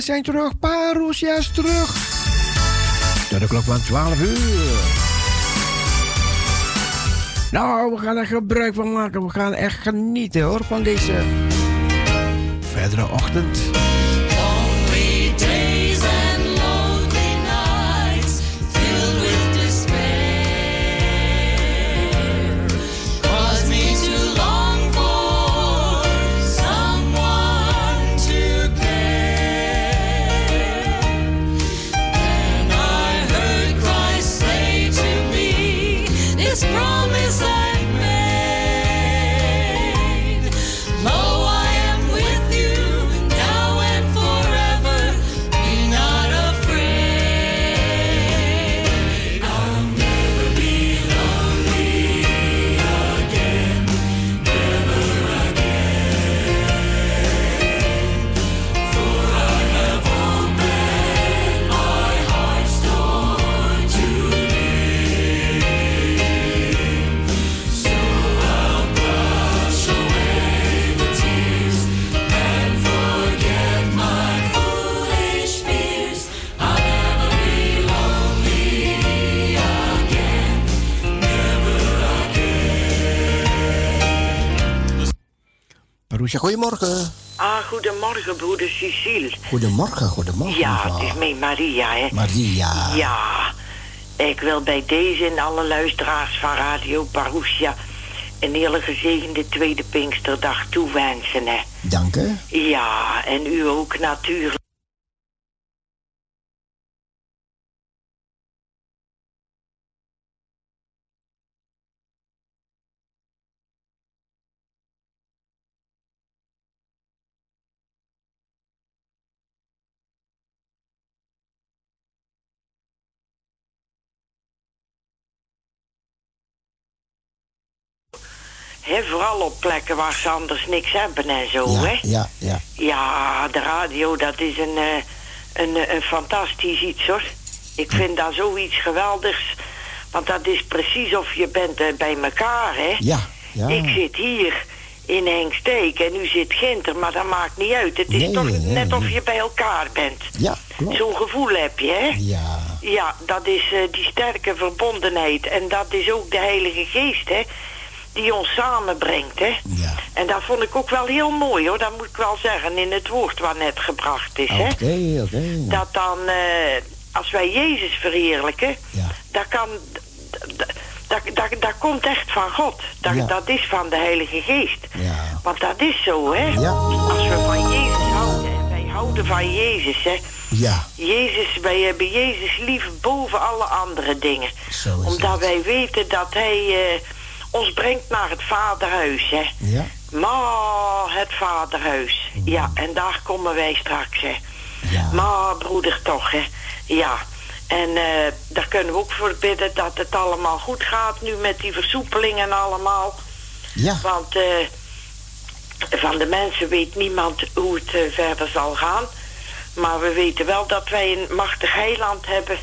Ja, we zijn terug. Parousia is terug. Tot de klok van 12 uur. Nou, we gaan er gebruik van maken. We gaan echt genieten hoor van deze verdere ochtend. Goedemorgen. Ah, goedemorgen, broeder Cecile. Goedemorgen, goedemorgen. Ja, het is mij Maria, hè? Maria. Ja, ik wil bij deze en alle luisteraars van Radio Parousia... een hele gezegende tweede Pinksterdag toewensen, hè? Dank u. Ja, en u ook natuurlijk. Vooral op plekken waar ze anders niks hebben en zo, ja, hè? Ja, ja. Ja, de radio, dat is een, uh, een, een fantastisch iets, hoor. Ik vind dat zoiets geweldigs. Want dat is precies of je bent uh, bij elkaar, hè? Ja, ja. Ik zit hier in Hengsteek en u zit Ginter, maar dat maakt niet uit. Het is nee, toch nee, net of je bij elkaar bent. Ja, klopt. Zo'n gevoel heb je, hè? Ja. Ja, dat is uh, die sterke verbondenheid. En dat is ook de Heilige Geest, hè? Die ons samenbrengt. Hè? Ja. En dat vond ik ook wel heel mooi hoor, dat moet ik wel zeggen, in het woord wat net gebracht is. Oké, hè? oké. Dat dan, uh, als wij Jezus verheerlijken, ja. dat kan. Dat, dat, dat komt echt van God. Dat, ja. dat is van de Heilige Geest. Ja. Want dat is zo, hè? Ja. Als we van Jezus houden en wij houden van Jezus, hè? Ja. Jezus, wij hebben Jezus lief boven alle andere dingen. Zo is Omdat wij weten dat Hij. Uh, ons brengt naar het vaderhuis, hè. Ja. Maar het vaderhuis. Mm. Ja, en daar komen wij straks, hè. Ja. Maar broeder toch, hè. Ja. En uh, daar kunnen we ook voor bidden dat het allemaal goed gaat nu met die versoepelingen en allemaal. Ja. Want uh, van de mensen weet niemand hoe het uh, verder zal gaan. Maar we weten wel dat wij een machtig heiland hebben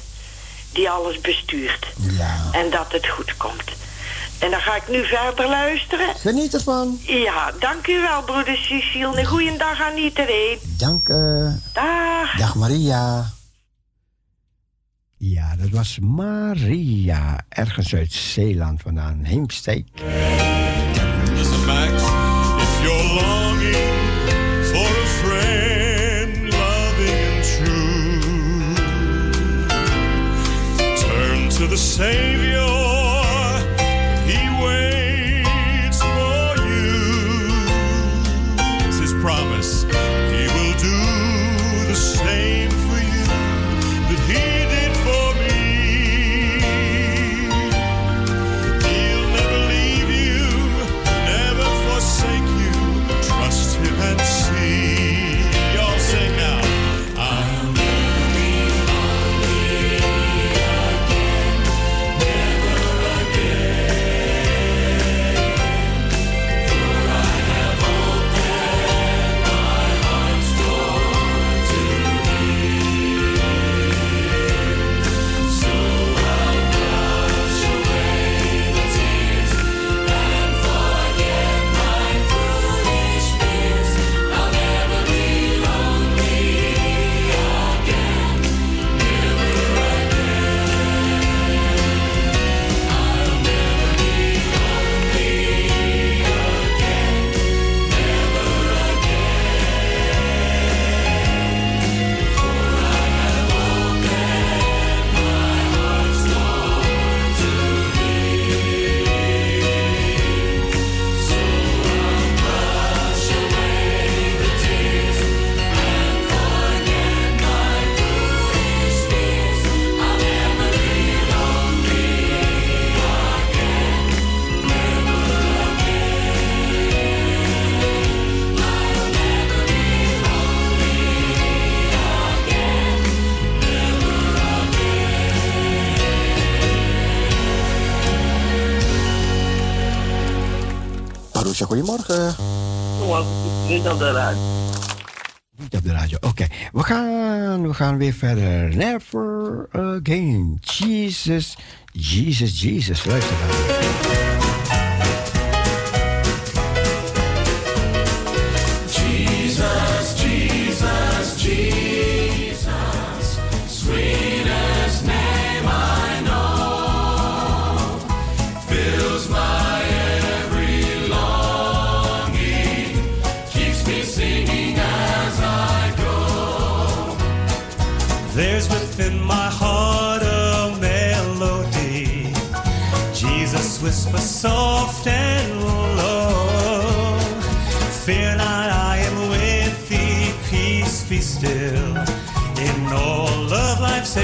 die alles bestuurt. Ja. En dat het goed komt. En dan ga ik nu verder luisteren. Geniet ervan. Ja, dank u wel, broeder Cecile. Een goeie dag aan iedereen. Dank u. Dag. Dag, Maria. Ja, dat was Maria. Ergens uit Zeeland vandaan. Heemsteek. Listen, Max. If you're longing for a friend, loving and true, turn to the Savior. Goedemorgen. Niet op de radio. Niet op de radio, oké. We, gaan, we gaan weer verder. Never again. Jesus, Jesus, Jesus. Luister dan. Soft and low. Fear not, I am with thee. Peace be still. In all of life's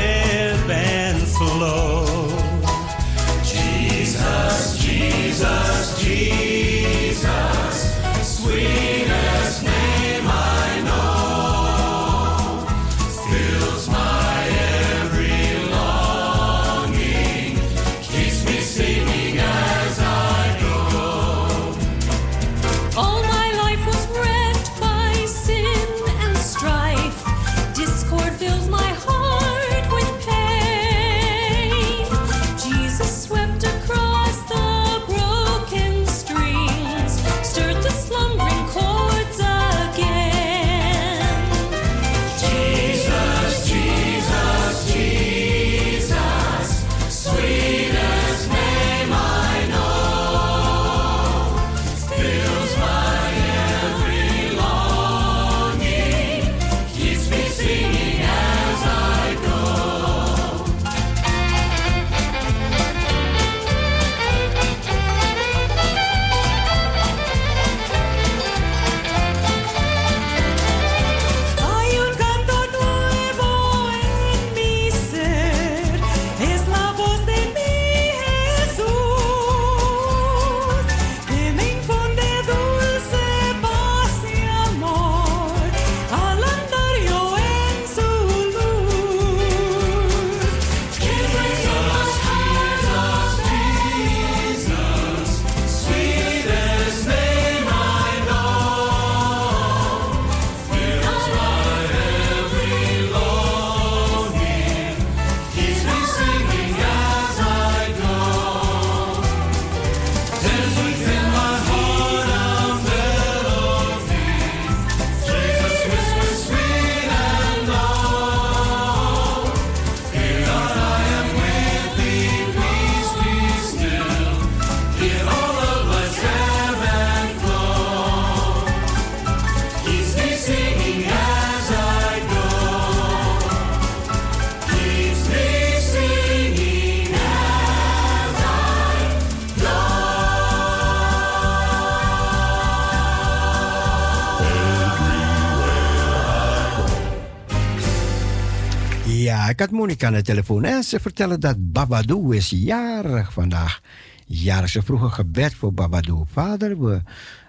Monika aan de telefoon en ze vertellen dat Babadou is jarig vandaag. Jarig, ze vroeg een gebed voor Babadou. Vader, we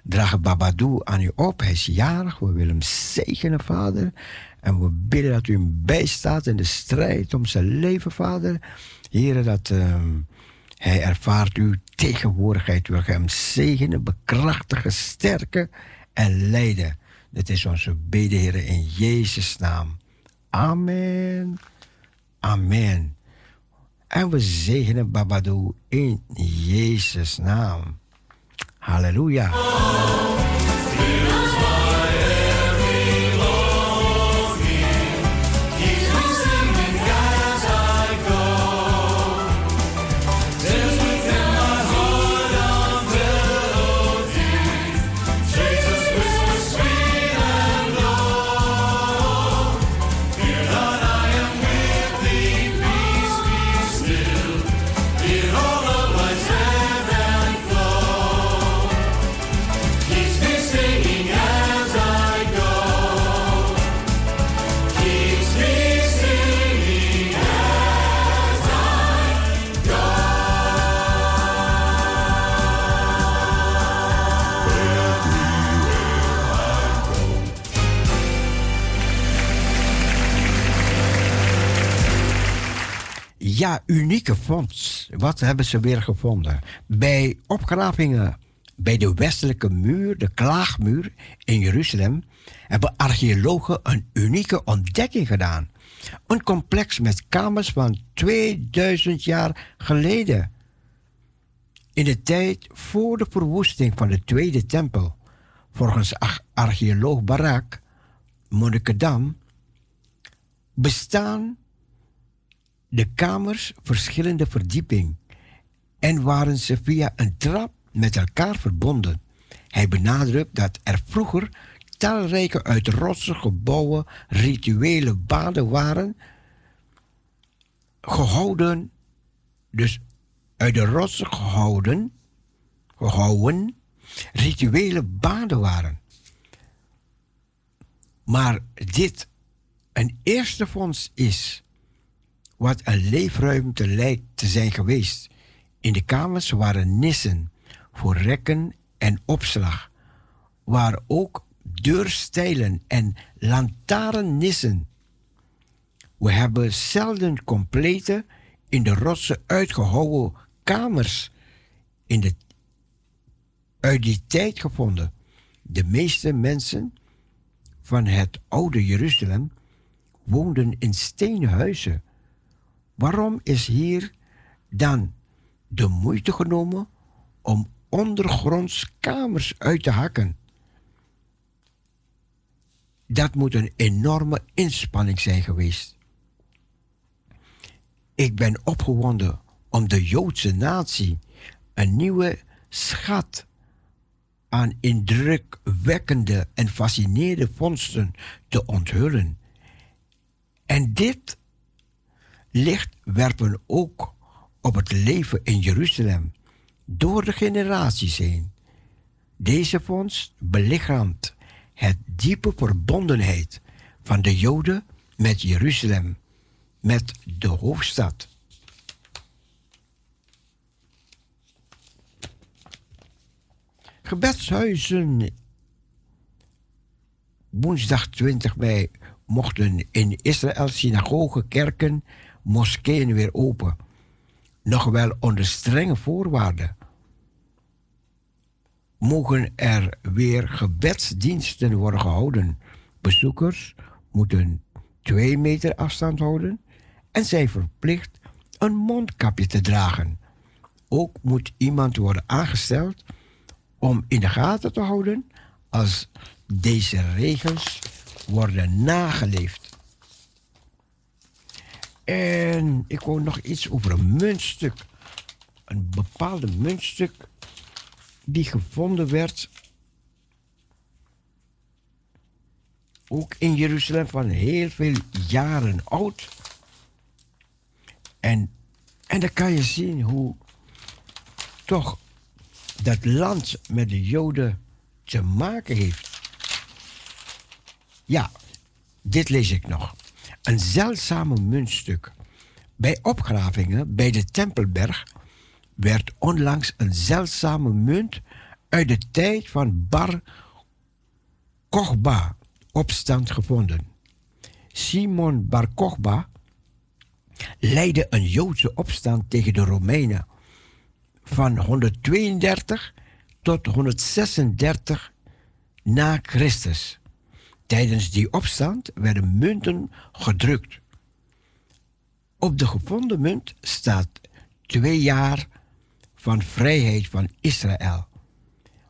dragen Babadou aan u op. Hij is jarig, we willen hem zegenen, vader. En we bidden dat u hem bijstaat in de strijd om zijn leven, vader. Heren, dat ehm, hij ervaart uw tegenwoordigheid. Wil hem zegenen, bekrachtigen, sterken en leiden. Dit is onze bede, heren, in Jezus' naam. Amen. Amen. En we zegenen Babadou in Jezus' naam. Halleluja. Ja, unieke fonds. Wat hebben ze weer gevonden? Bij opgravingen bij de westelijke muur, de klaagmuur in Jeruzalem, hebben archeologen een unieke ontdekking gedaan. Een complex met kamers van 2000 jaar geleden. In de tijd voor de verwoesting van de Tweede Tempel, volgens archeoloog Barak Monnikendam, bestaan de kamers verschillende verdieping en waren ze via een trap met elkaar verbonden. Hij benadrukt dat er vroeger talrijke uit rotsen gebouwen rituele baden waren gehouden, dus uit de rotsen gehouden, gehouden rituele baden waren. Maar dit een eerste fonds is, wat een leefruimte lijkt te zijn geweest. In de kamers waren nissen voor rekken en opslag, waar ook deurstijlen en lantaarnnissen. We hebben zelden complete in de rotsen uitgehouwen kamers in de, uit die tijd gevonden. De meeste mensen van het oude Jeruzalem woonden in stenen huizen. Waarom is hier dan de moeite genomen om ondergronds kamers uit te hakken? Dat moet een enorme inspanning zijn geweest. Ik ben opgewonden om de Joodse natie een nieuwe schat aan indrukwekkende en fascinerende vondsten te onthullen. En dit licht werpen ook op het leven in Jeruzalem door de generaties heen. Deze vondst belichaamt het diepe verbondenheid van de Joden met Jeruzalem, met de hoofdstad. Gebedshuizen. Woensdag 20 mei mochten in Israël synagogen, kerken, moskeeën weer open. Nog wel onder strenge voorwaarden. Mogen er weer gebedsdiensten worden gehouden. Bezoekers moeten twee meter afstand houden en zijn verplicht een mondkapje te dragen. Ook moet iemand worden aangesteld om in de gaten te houden als deze regels worden nageleefd. En ik hoor nog iets over een muntstuk. Een bepaalde muntstuk die gevonden werd. Ook in Jeruzalem van heel veel jaren oud. En, en dan kan je zien hoe toch dat land met de Joden te maken heeft. Ja, dit lees ik nog. Een zeldzame muntstuk. Bij opgravingen bij de Tempelberg werd onlangs een zeldzame munt uit de tijd van Bar Kochba opstand gevonden. Simon Bar Kochba leidde een Joodse opstand tegen de Romeinen van 132 tot 136 na Christus. Tijdens die opstand werden munten gedrukt. Op de gevonden munt staat twee jaar van vrijheid van Israël.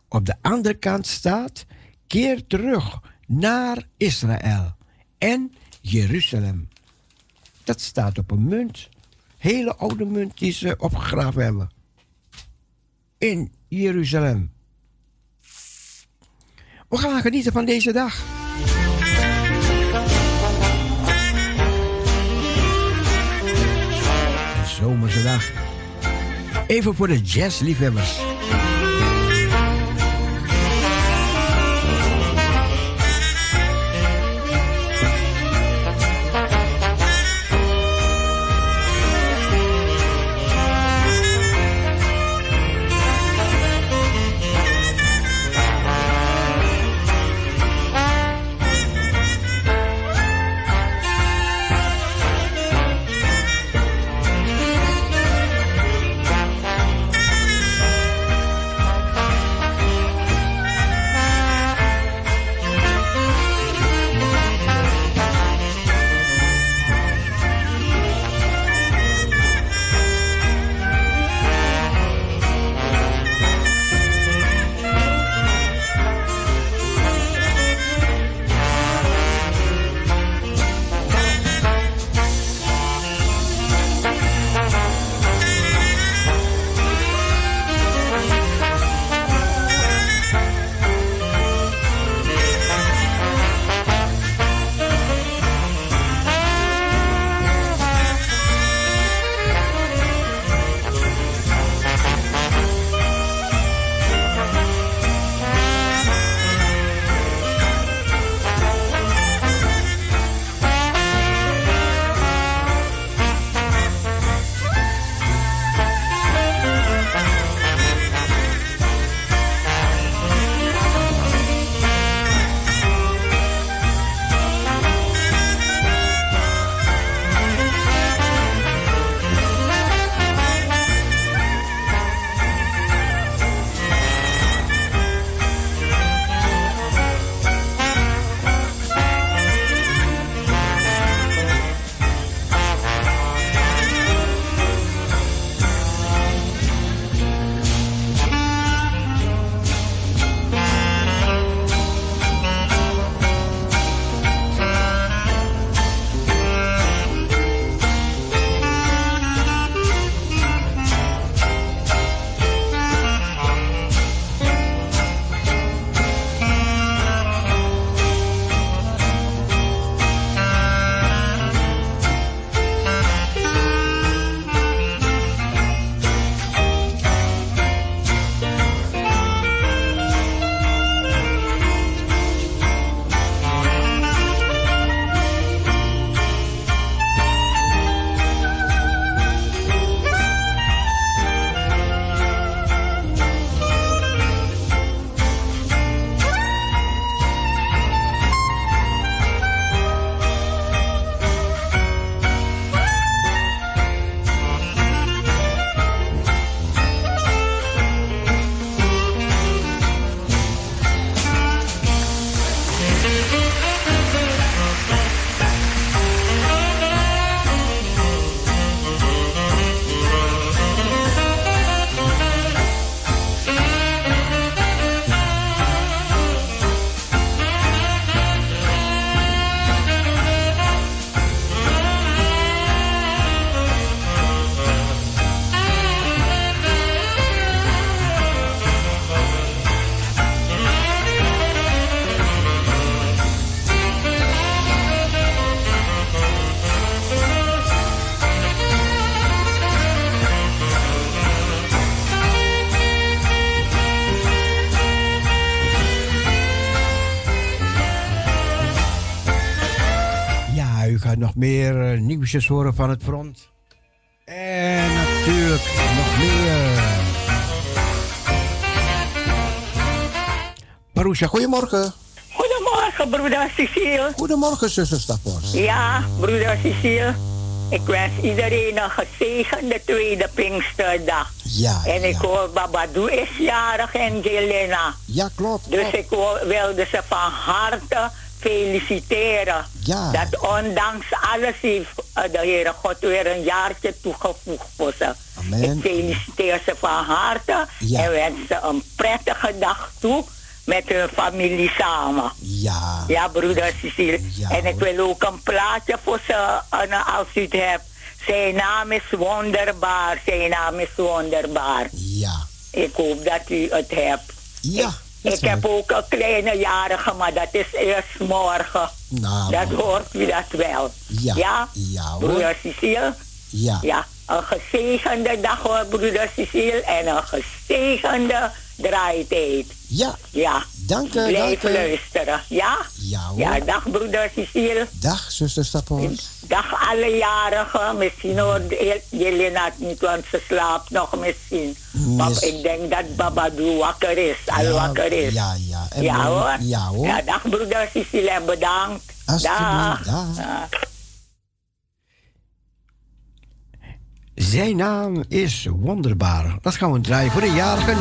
Op de andere kant staat keer terug naar Israël en Jeruzalem. Dat staat op een munt. Hele oude munt die ze opgegraven hebben. In Jeruzalem. We gaan genieten van deze dag. Even voor de jazzliefhebbers. Horen van het front. En natuurlijk nog meer. Marusha, goedemorgen. Goedemorgen, broeder Cecile. Goedemorgen, zuster Stappers. Ja, broeder Cecile. Ik wens iedereen een gezegende tweede Pinksterdag. Ja, En ik ja. hoor Babadou is jarig en Jelena. Ja, klopt. Dus ik wil- wilde ze van harte feliciteren. Ja. Dat ondanks alles heeft eh, de Heere God weer een jaartje toegevoegd voor ze. Amen. Ik feliciteer ze van harte Ja. en wens ze een prettige dag toe met hun familie samen. Ja. Ja, broeder Cecile. Ja, en ik wil ook een plaatje voor ze, eh, als u het hebt. Zijn naam is wonderbaar. Zijn naam is wonderbaar. Ja. Ik hoop dat u het hebt. Ja. Ik, ik heb ook een kleine jarige, maar dat is eerst morgen. Nou, dat hoort u dat wel. Ja. Ja, Ja, hoor. broeder Cecile. Ja. Ja, een gezegende dag hoor, broeder Cecile. En een gezegende draaitijd. Ja. Ja. Dank u, Blijf dank u. luisteren. Ja? Ja, hoor. Ja, dag broeder Cecile. Dag, zuster Stappers. Dag alle jarigen. Misschien hoort Jelena het niet, want ze slaapt nog misschien. Maar ik denk dat Babadou wakker is, al Ja, wakker is. Ja, ja. En Ja hoor. Ja, hoor. Ja, dag broeder Cecile en bedankt. Dag. dag. Ja. Zijn naam is wonderbaar. Dat gaan we draaien voor de jarigen.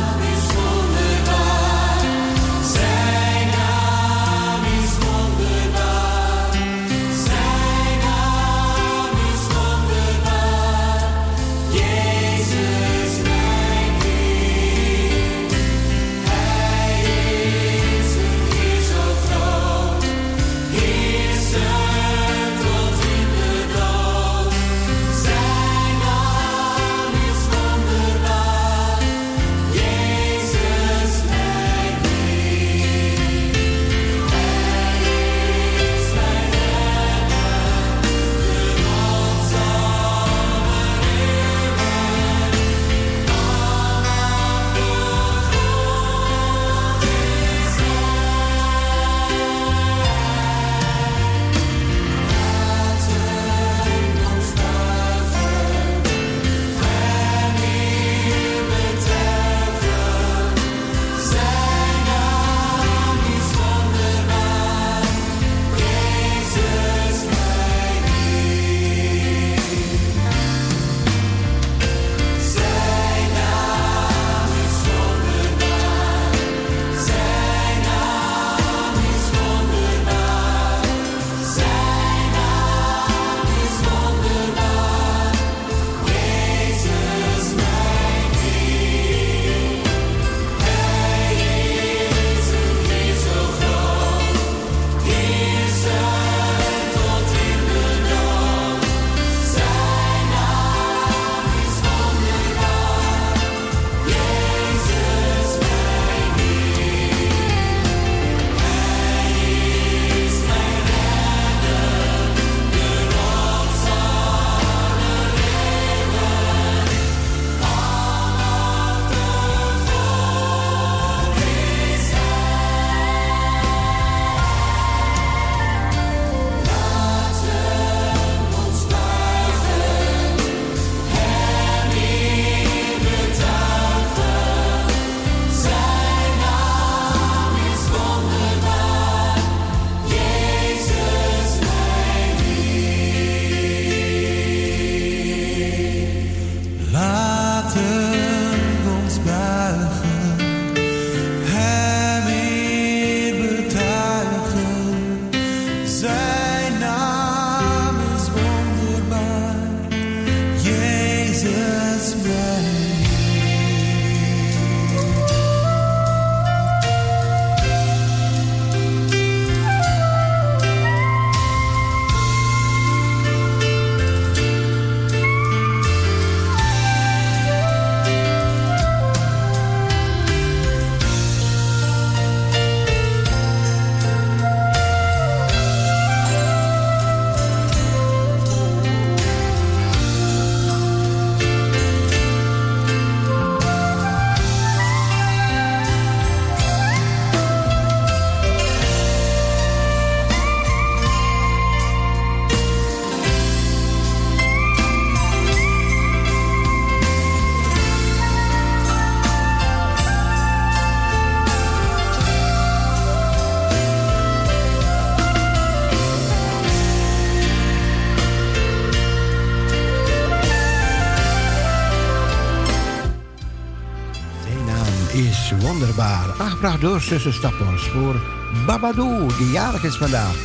Wonderbaar. Aangebracht door Stappers voor Babadoo, die jarig is vandaag.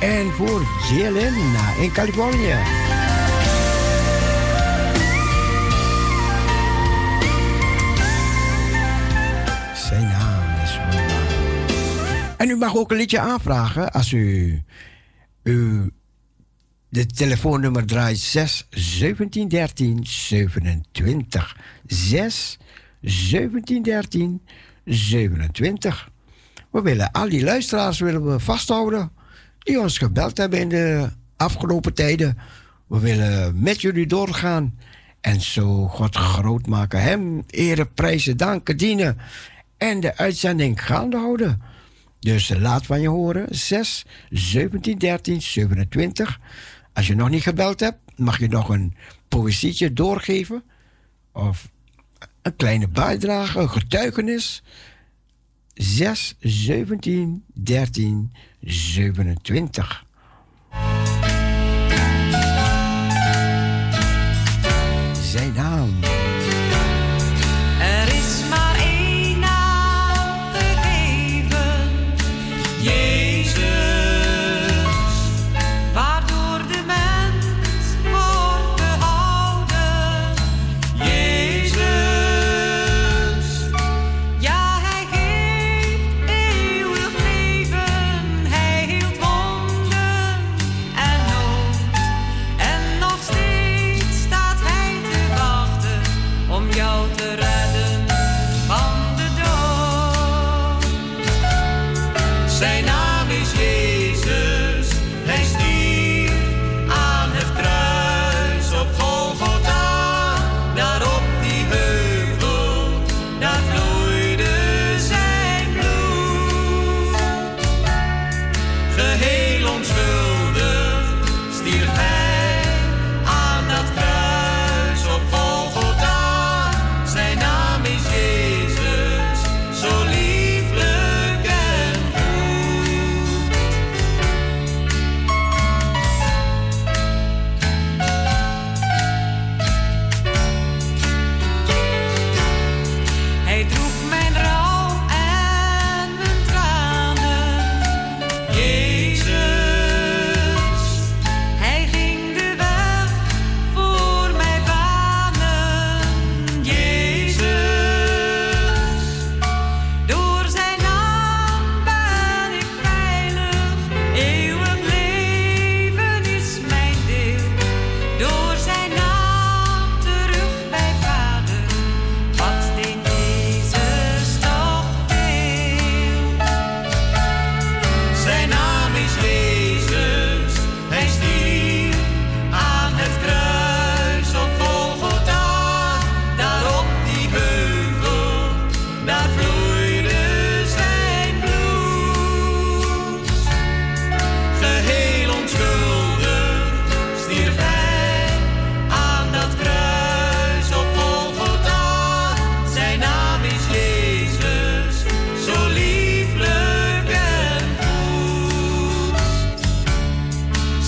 En voor Jelena in Californië. Zijn naam is wonderbaar. En u mag ook een liedje aanvragen als u, u de telefoonnummer draait 6 17 13 27. 6 17 13 27. We willen al die luisteraars willen we vasthouden die ons gebeld hebben in de afgelopen tijden. We willen met jullie doorgaan en zo God groot maken. Hem eren, prijzen, danken, dienen en de uitzending gaande houden. Dus laat van je horen. 6 17 13 27. Als je nog niet gebeld hebt, mag je nog een poëzietje doorgeven. Of een kleine bijdrage, een getuigenis. 6 17 13 27. Zijn naam.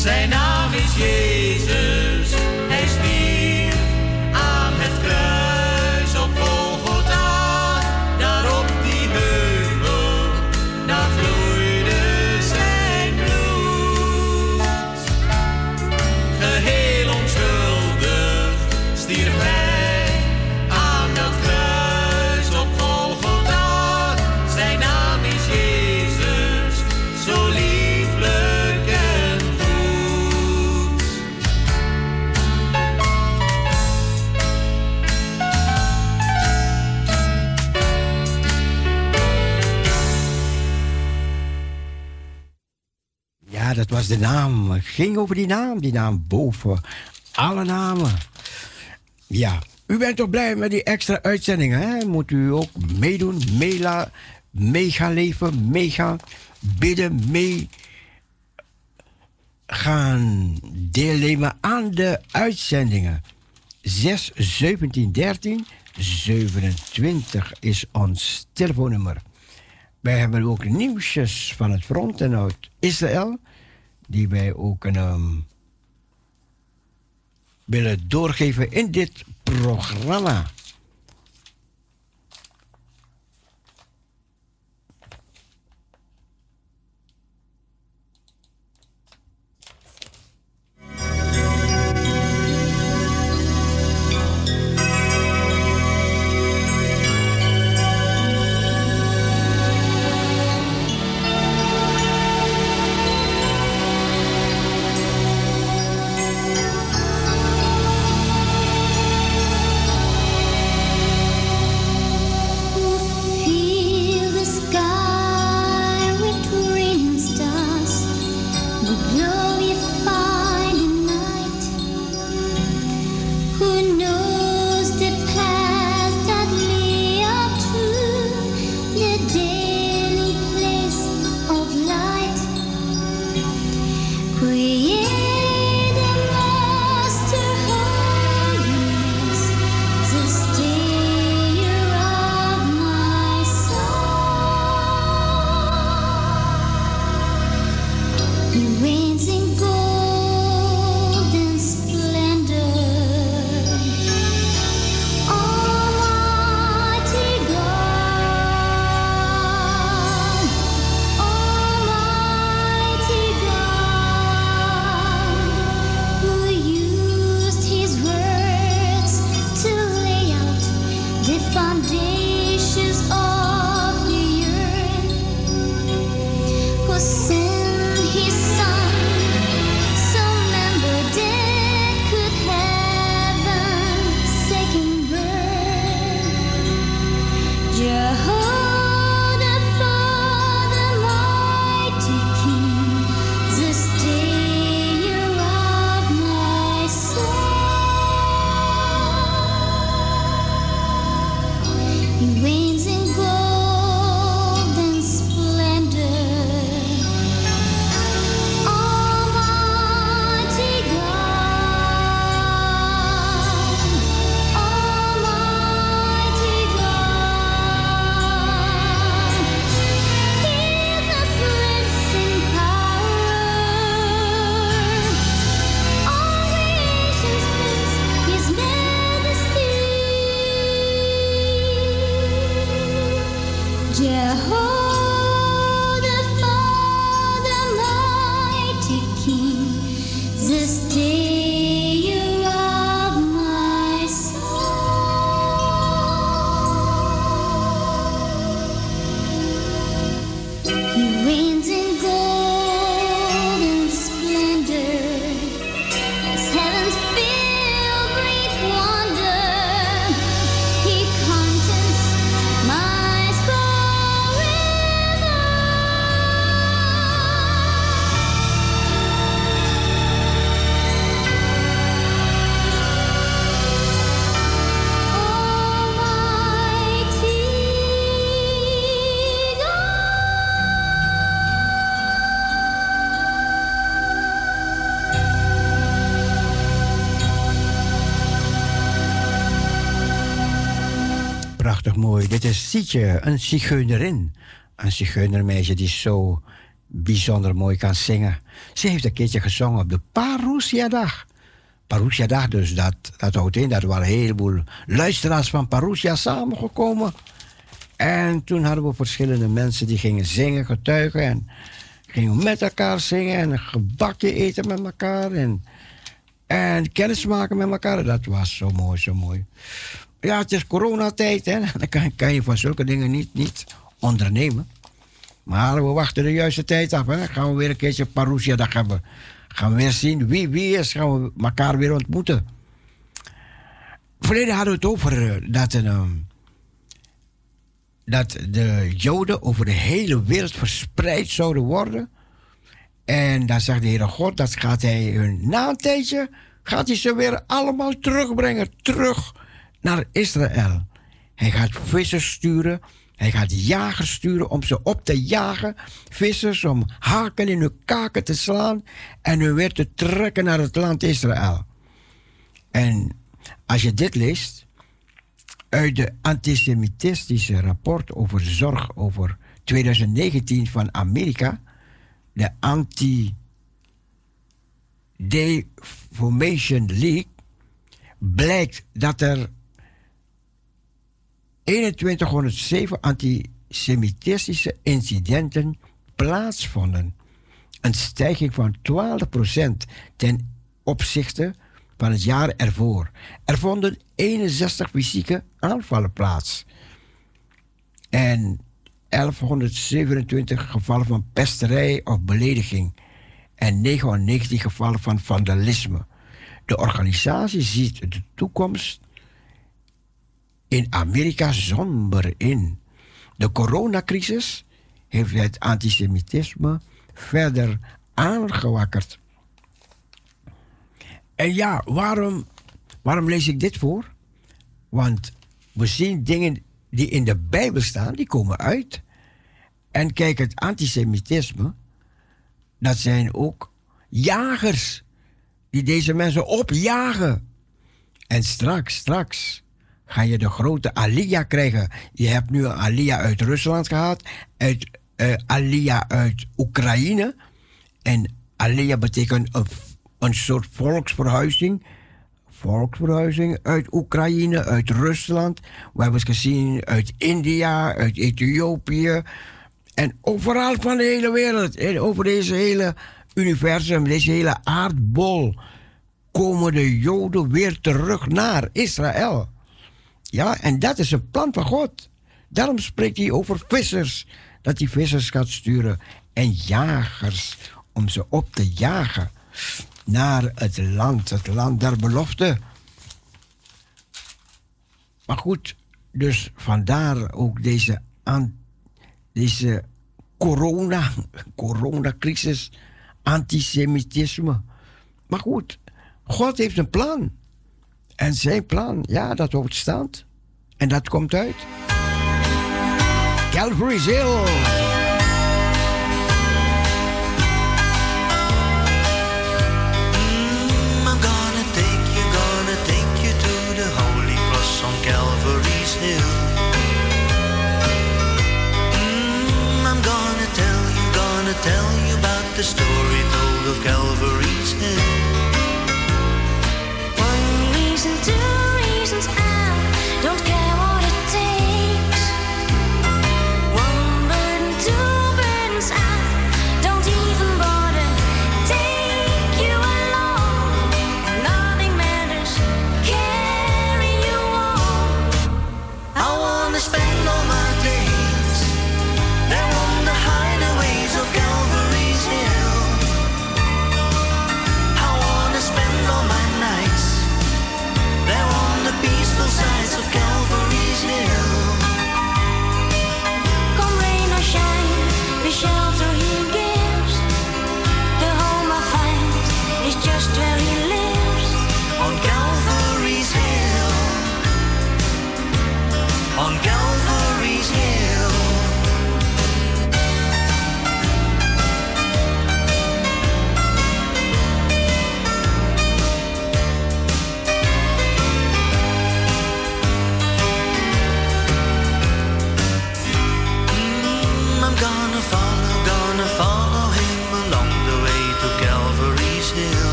Zijn naam is Jezus, dat was de naam. Het ging over die naam. Die naam boven alle namen. Ja, u bent toch blij met die extra uitzendingen, hè? Moet u ook meedoen, meela, mee gaan leven, mee gaan bidden, mee gaan deelnemen aan de uitzendingen. 6 17 13 27 is ons telefoonnummer. Wij hebben ook nieuwsjes van het front en uit Israël, die wij ook ehm, willen doorgeven in dit programma. Dit is een zigeunerin. Een zigeunermeisje die zo bijzonder mooi kan zingen. Ze heeft een keertje gezongen op de Parousia-dag. Parousia-dag, dus dat, dat houdt in dat waren een heleboel luisteraars van Parousia samengekomen. En toen hadden we verschillende mensen die gingen zingen, getuigen. En gingen met elkaar zingen en een gebakje eten met elkaar. En, en kennis maken met elkaar. Dat was zo mooi, zo mooi. Ja, het is coronatijd, hè. Dan kan, kan je van zulke dingen niet, niet ondernemen. Maar we wachten de juiste tijd af, hè. Dan gaan we weer een keertje Parousia dag hebben. Gaan we weer zien wie wie is. Gaan we elkaar weer ontmoeten. Verleden hadden we het over eh, dat, een, ehm, dat de Joden over de hele wereld verspreid zouden worden. En dan zegt de Heere God, dat gaat hij hun na een tijdje, gaat hij ze weer allemaal terugbrengen. Terug naar Israël. Hij gaat vissers sturen. Hij gaat jagers sturen om ze op te jagen. Vissers om haken in hun kaken te slaan. En hun weer te trekken naar het land Israël. En als je dit leest. Uit de antisemitistische rapport over zorg over 2019 van Amerika. De Anti-Defamation League. Blijkt dat er 2107 antisemitistische incidenten plaatsvonden. Een stijging van 12% ten opzichte van het jaar ervoor. Er vonden 61 fysieke aanvallen plaats. En 1127 gevallen van pesterij of belediging. En 99 gevallen van vandalisme. De organisatie ziet de toekomst in Amerika somber in. De coronacrisis heeft het antisemitisme verder aangewakkerd. En ja, waarom, waarom lees ik dit voor? Want we zien dingen die in de Bijbel staan, die komen uit. En kijk, het antisemitisme, dat zijn ook jagers die deze mensen opjagen. En straks, straks ga je de grote Alia krijgen. Je hebt nu een Alia uit Rusland gehad, uit, uh, uit Oekraïne. En Alia betekent een, een soort volksverhuizing. Volksverhuizing uit Oekraïne, uit Rusland. We hebben het gezien uit India, uit Ethiopië. En overal van de hele wereld. En over deze hele universum, deze hele aardbol. komen de Joden weer terug naar Israël. Ja, en dat is een plan van God. Daarom spreekt hij over vissers. Dat hij vissers gaat sturen. En jagers. Om ze op te jagen. Naar het land. Het land der belofte. Maar goed. Dus vandaar ook deze, aan, deze corona. Coronacrisis. Antisemitisme. Maar goed. God heeft een plan. En zijn plan, ja, dat wordt stand. En dat komt uit. Calvary's Hill. Calvary's hill. Mm, I'm gonna tell you, gonna tell you about the story told of Calvary's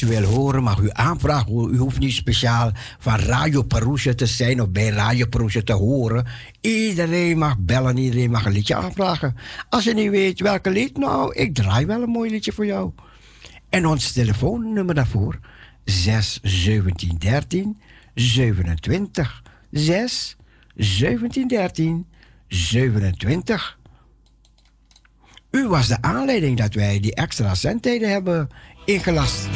wil horen, mag u aanvragen. U hoeft niet speciaal van Radio Perusia te zijn of bij Radio Perusia te horen. Iedereen mag bellen, iedereen mag een liedje aanvragen. Als je niet weet welke lied, nou, ik draai wel een mooi liedje voor jou. En ons telefoonnummer daarvoor: 6 17 13 27. 6 17 13 27. U was de aanleiding dat wij die extra zendtijden hebben ingelast.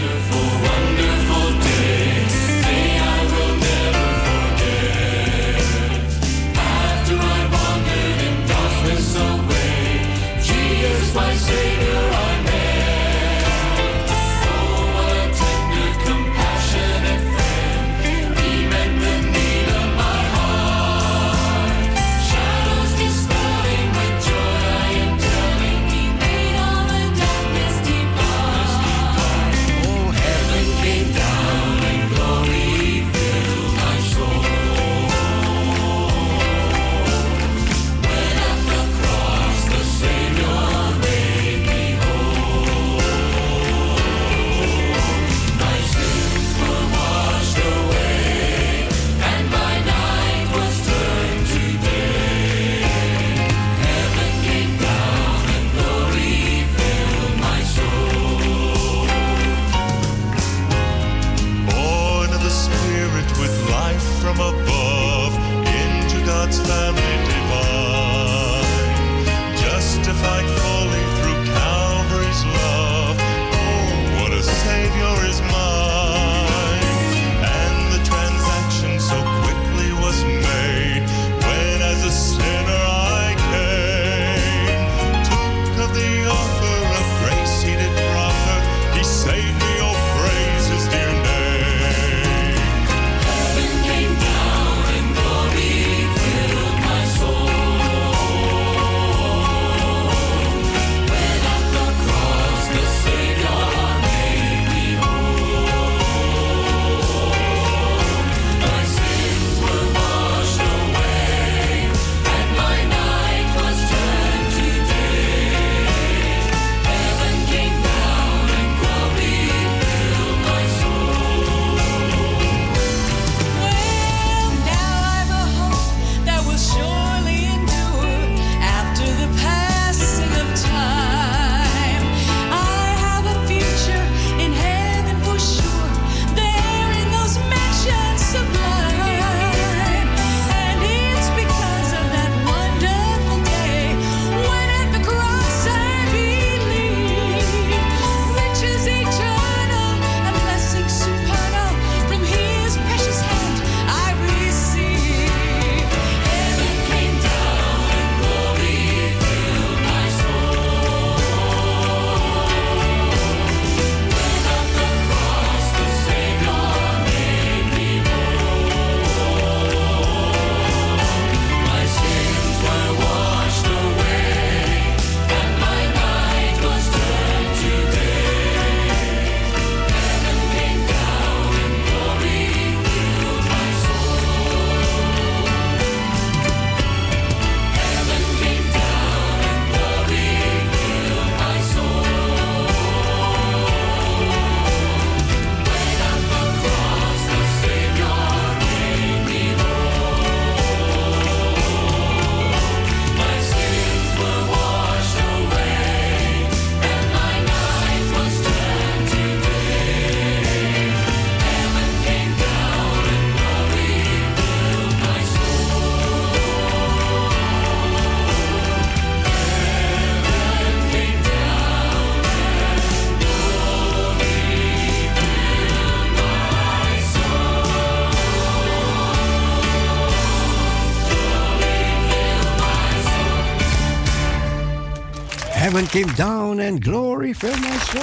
came down and glory filled my soul.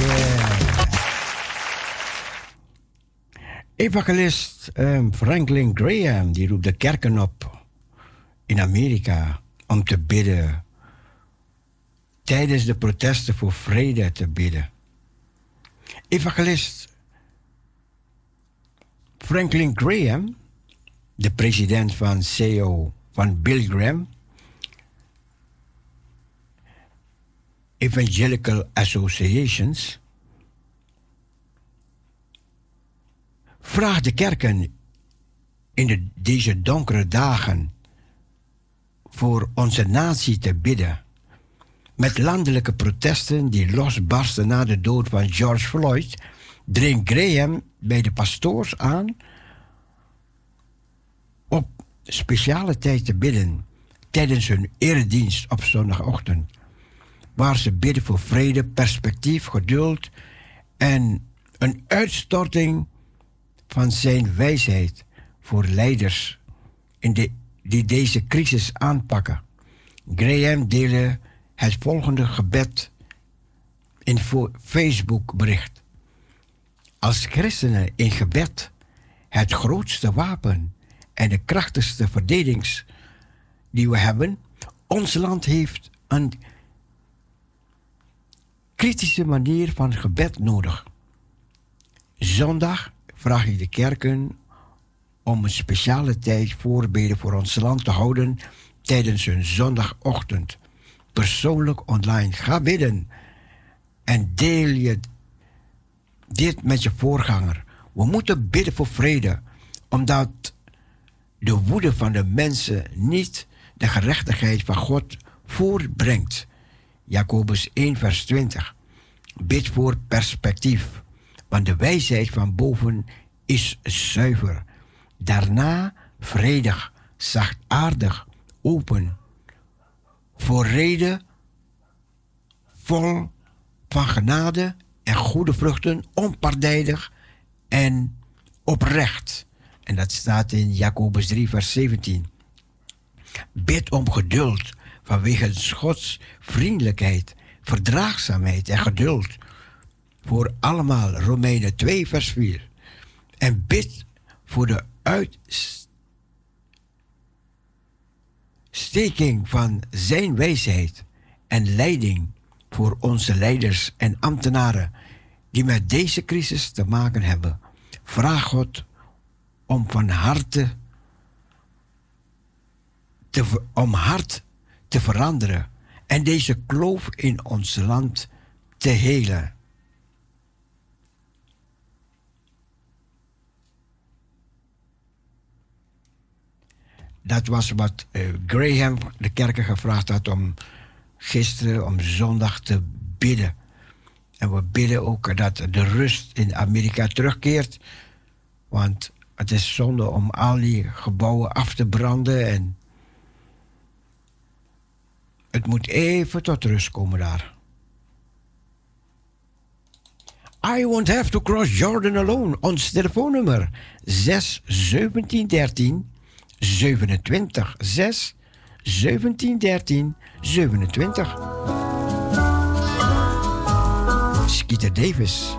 Yeah. Evangelist ehm, Franklin Graham die roept de kerken op in Amerika om te bidden. Tijdens de protesten voor vrede te bidden. Evangelist Franklin Graham, de president van CEO van Bill Graham, Evangelical Associations vraagt de kerken in de, deze donkere dagen voor onze natie te bidden. Met landelijke protesten die losbarsten na de dood van George Floyd, dringt Graham bij de pastoors aan op speciale tijd te bidden tijdens hun eredienst op zondagochtend waar ze bidden voor vrede, perspectief, geduld en een uitstorting van zijn wijsheid voor leiders in die deze crisis aanpakken. Graham deelde het volgende gebed in vo- Facebook-bericht. Als christenen in gebed het grootste wapen en de krachtigste verdedigings die we hebben, ons land heeft een kritische manier van gebed nodig. Zondag vraag ik de kerken om een speciale tijd voorbeden voor ons land te houden tijdens hun zondagochtend. Persoonlijk online. Ga bidden en deel je dit met je voorganger. We moeten bidden voor vrede, omdat de woede van de mensen niet de gerechtigheid van God voorbrengt. Jacobus 1, vers 20. Bid voor perspectief, want de wijsheid van boven is zuiver. Daarna vredig, zachtaardig, open. Voor reden, vol van genade en goede vruchten, onpartijdig en oprecht. En dat staat in Jacobus 3, vers 17. Bid om geduld vanwege Gods vriendelijkheid, verdraagzaamheid en geduld. Voor allemaal, Romeinen 2, vers 4. En bid voor de uitsteking van zijn wijsheid en leiding voor onze leiders en ambtenaren die met deze crisis te maken hebben. Vraag God om van harte te, om hart te veranderen en deze kloof in ons land te helen. Dat was wat eh, Graham de kerken gevraagd had om gisteren, om zondag te bidden. En we bidden ook dat de rust in Amerika terugkeert. Want het is zonde om al die gebouwen af te branden. En het moet even tot rust komen daar. I won't have to cross Jordan alone. Ons telefoonnummer 6 17 13 27 6 17 13 27. Skeeter Davis.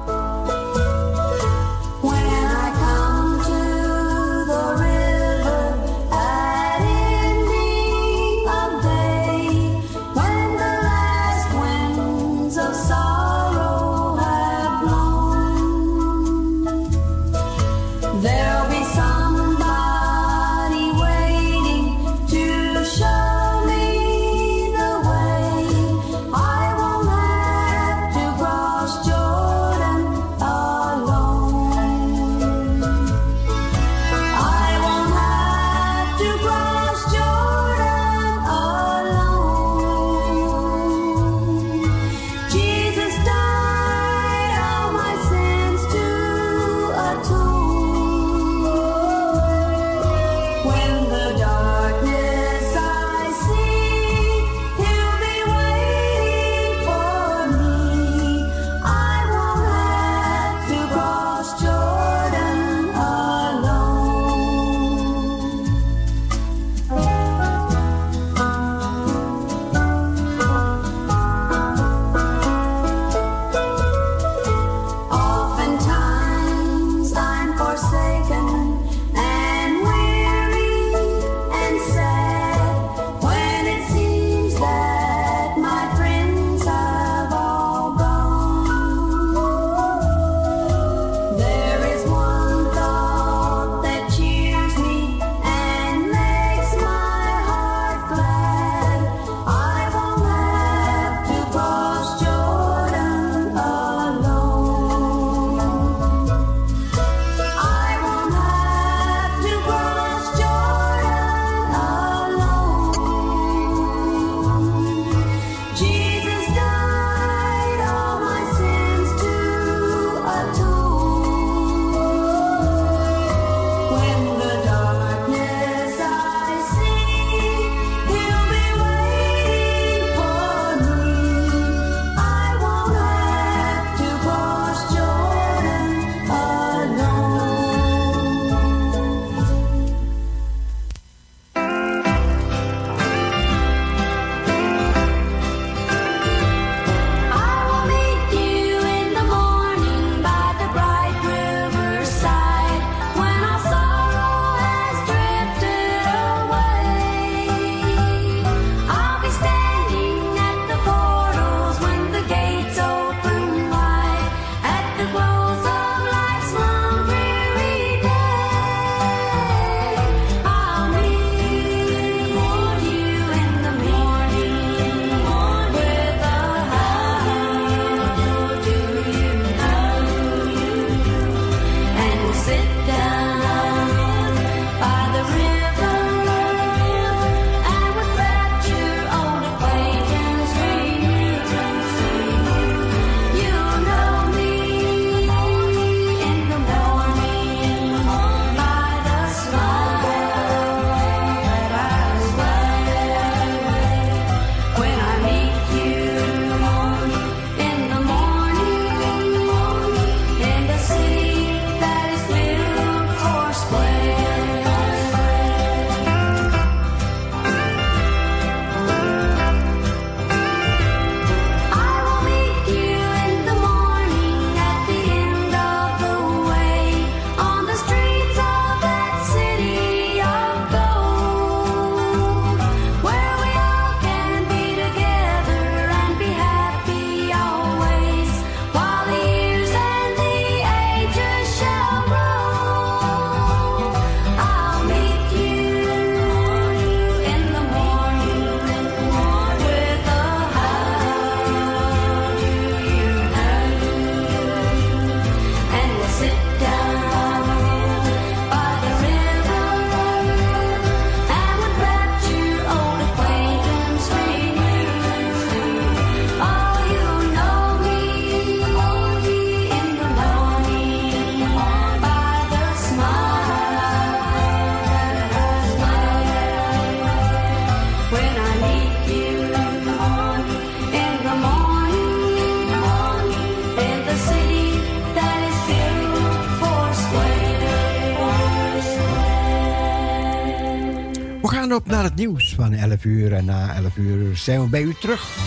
We gaan op naar het nieuws van 11 uur. En na 11 uur zijn we bij u terug.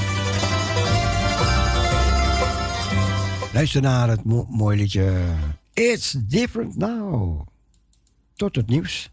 Luister naar het mo mooie liedje It's Different Now. Tot het nieuws.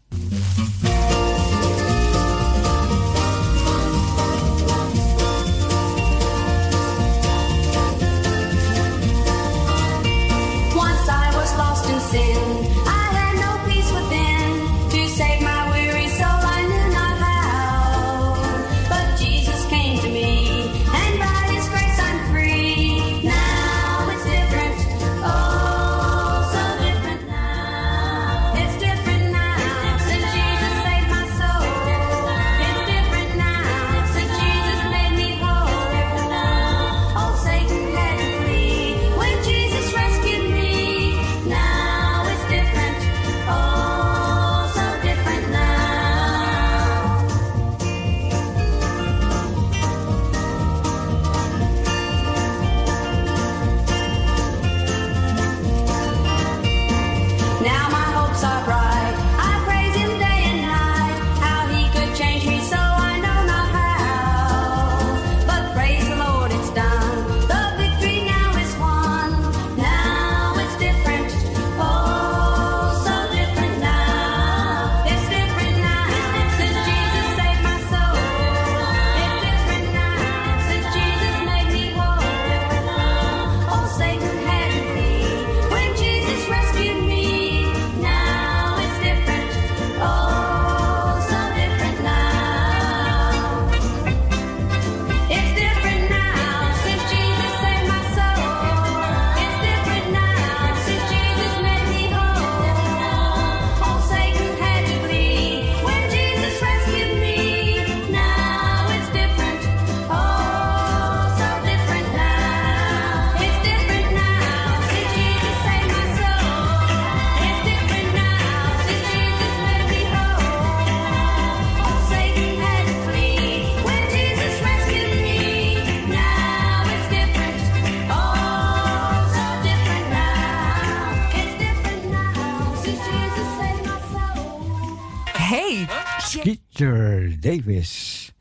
Is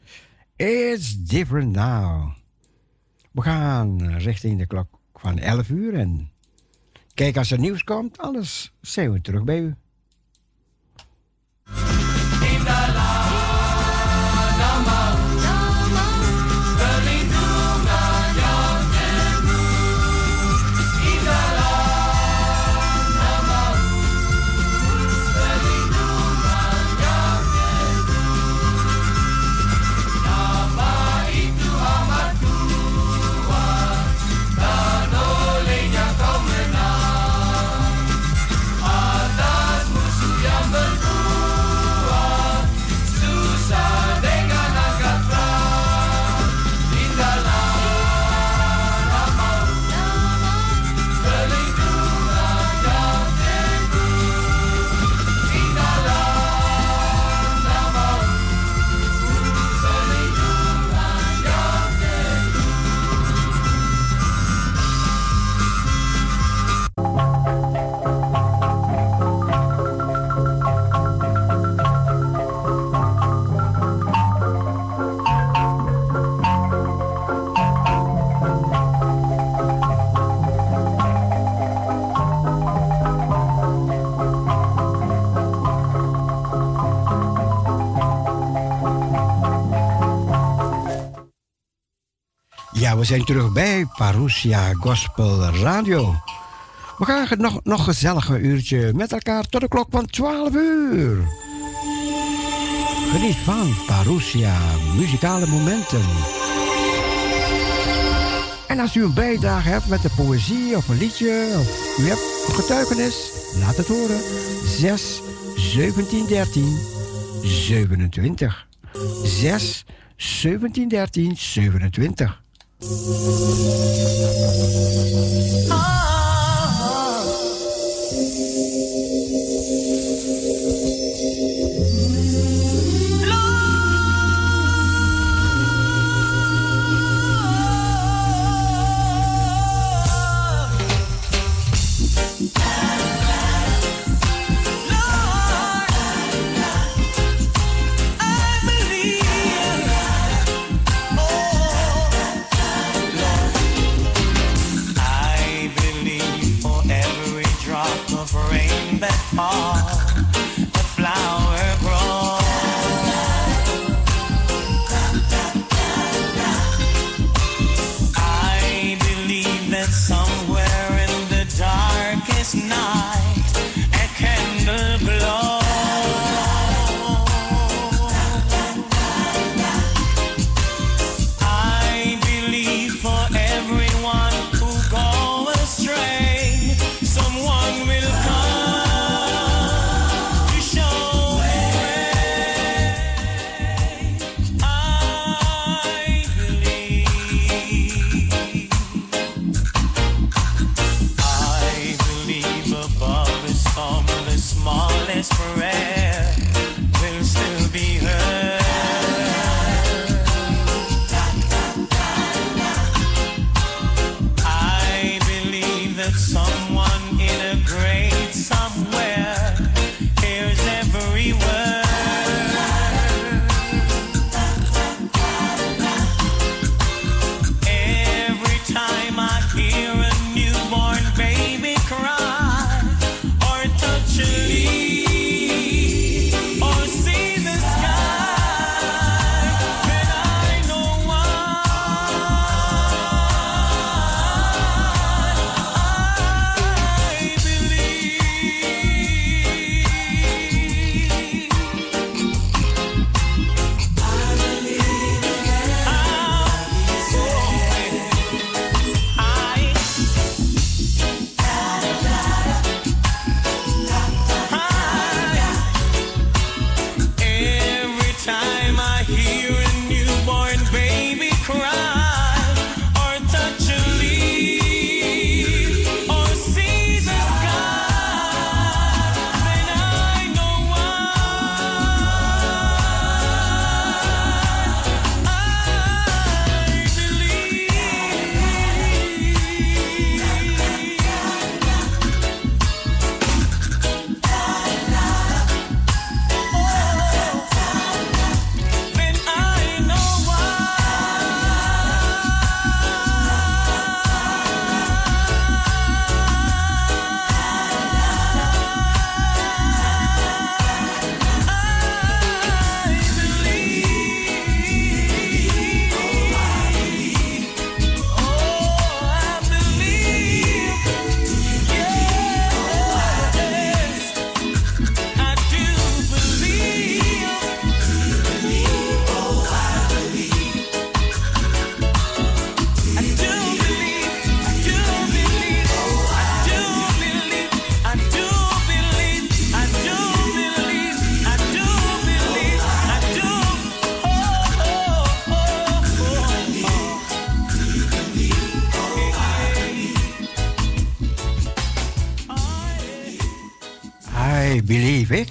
It's different now. We gaan richting de klok van 11 uur en kijk als er nieuws komt, alles zijn we terug bij u. we zijn terug bij Parousia Gospel Radio. We gaan nog, nog gezellig een uurtje met elkaar tot de klok van 12 uur. Geniet van Parousia muzikale momenten. En als u een bijdrage hebt met een poëzie of een liedje, of u hebt getuigenis, laat het horen. 6 17 13 27. 6 17 13 27. I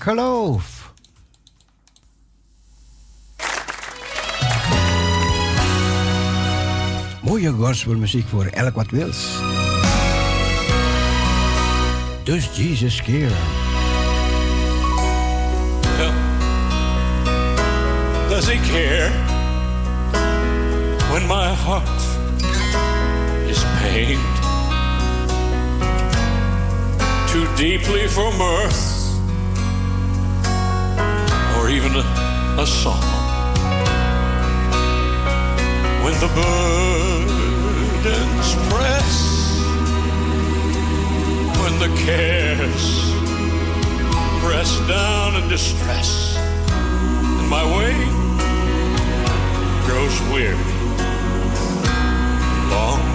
geloof. Mooie gospelmuziek voor elk wat wils. Dus Jesus care. Does he care when my heart is pained too deeply for mirth even a, song? When the burdens press, when the cares press down in distress, and my way grows weary, long.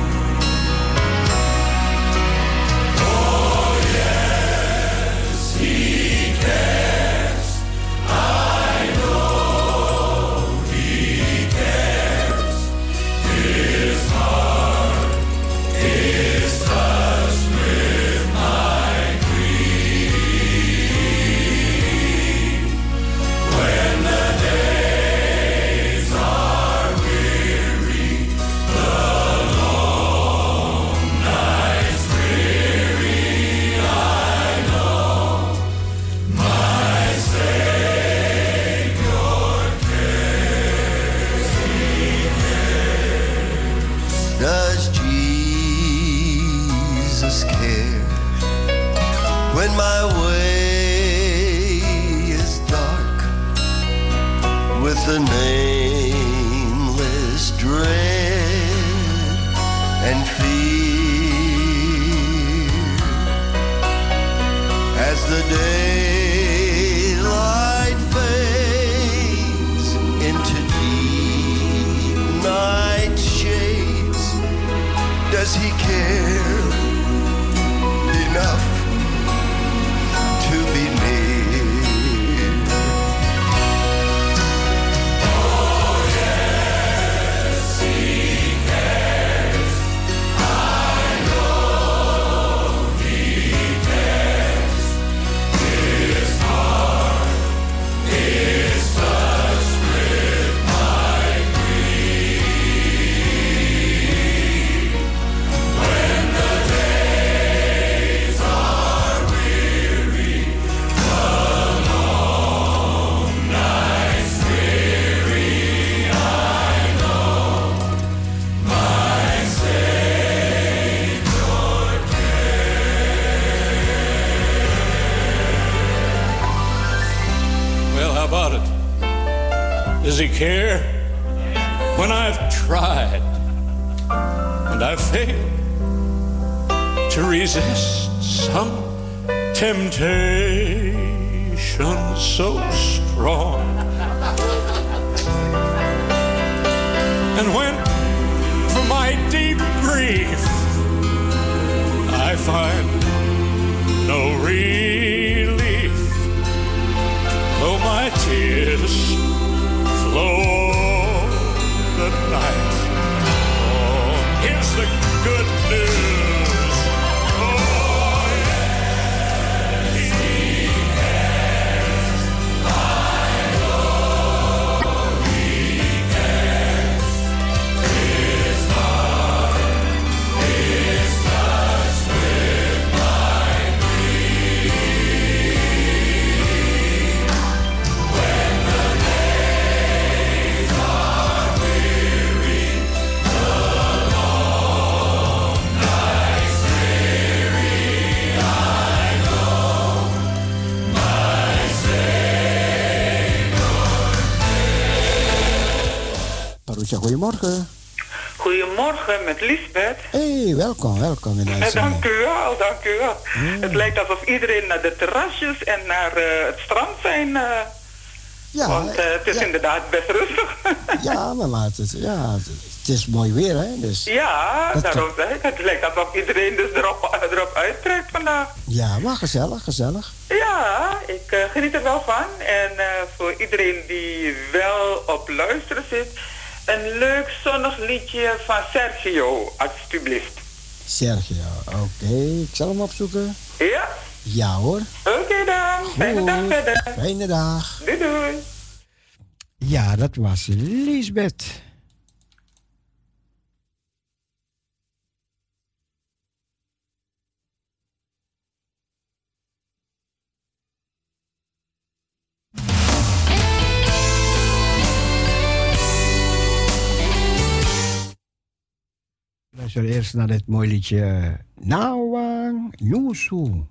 Eh, dank u wel, dank u wel. Het lijkt alsof iedereen naar de terrasjes en naar eh, het strand zijn. eh, Ja, want het is ja. inderdaad best rustig. Ja, maar, maar het, ja, het, is mooi weer, hè? Dus, ja, daarom zeg ik. Het lijkt alsof iedereen dus erop, erop uittrekt vandaag. ja, maar gezellig, gezellig. Ja, ik geniet er wel van. En voor iedereen die wel op luisteren zit, een leuk zonnig liedje van Sergio, alstublieft. Sergio, oké, ik zal hem opzoeken. Ja, Ja hoor. oké dan. Fijne dag verder. Fijne dag. Doei doei. Ja, dat was Lisbeth. Luister eerst naar dit mooie liedje Nawang Nusu.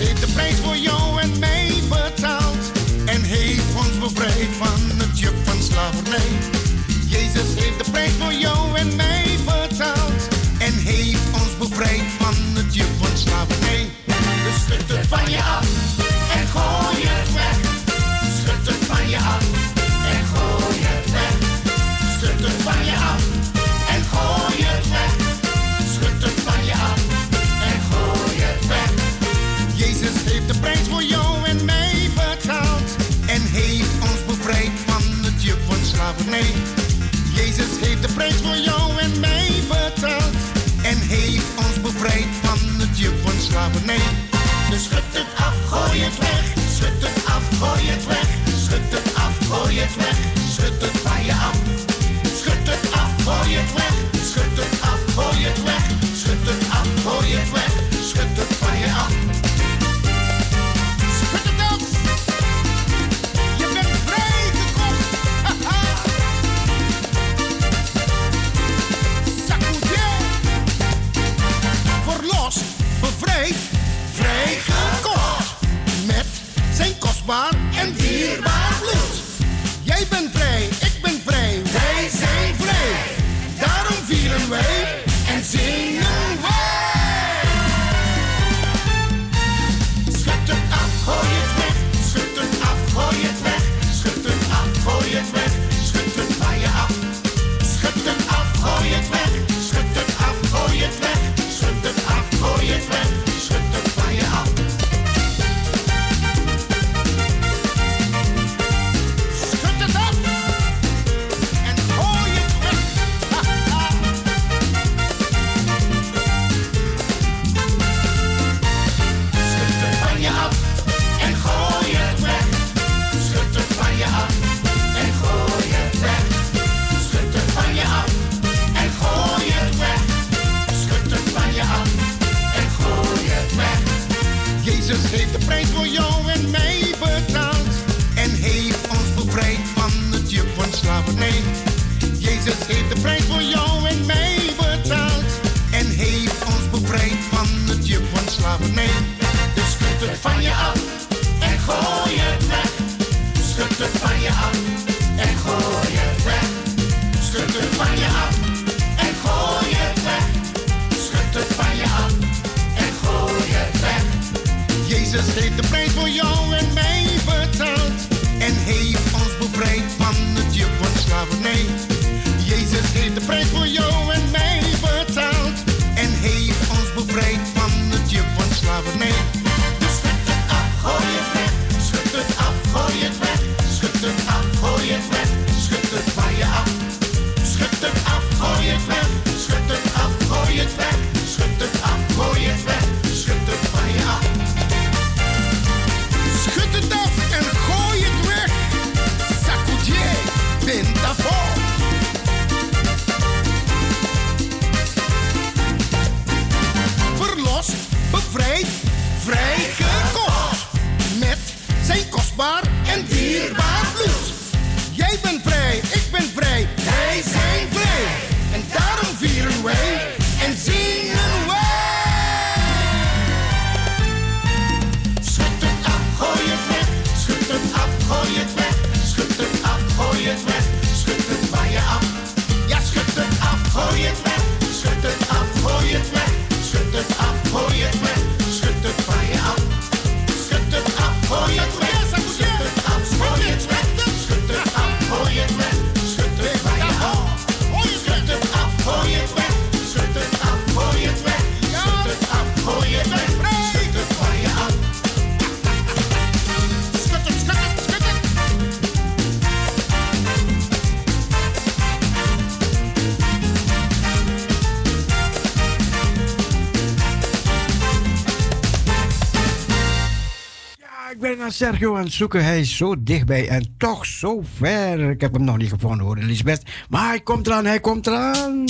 heeft de prijs voor jou en mij betaald. En heeft ons bevrijd van het juk van slavernij. Jezus heeft de prijs voor jou. weg, schud Sergio aan het zoeken. Hij is zo dichtbij en toch zo ver. Ik heb hem nog niet gevonden hoor, Lisbeth. Maar hij komt eraan, hij komt eraan.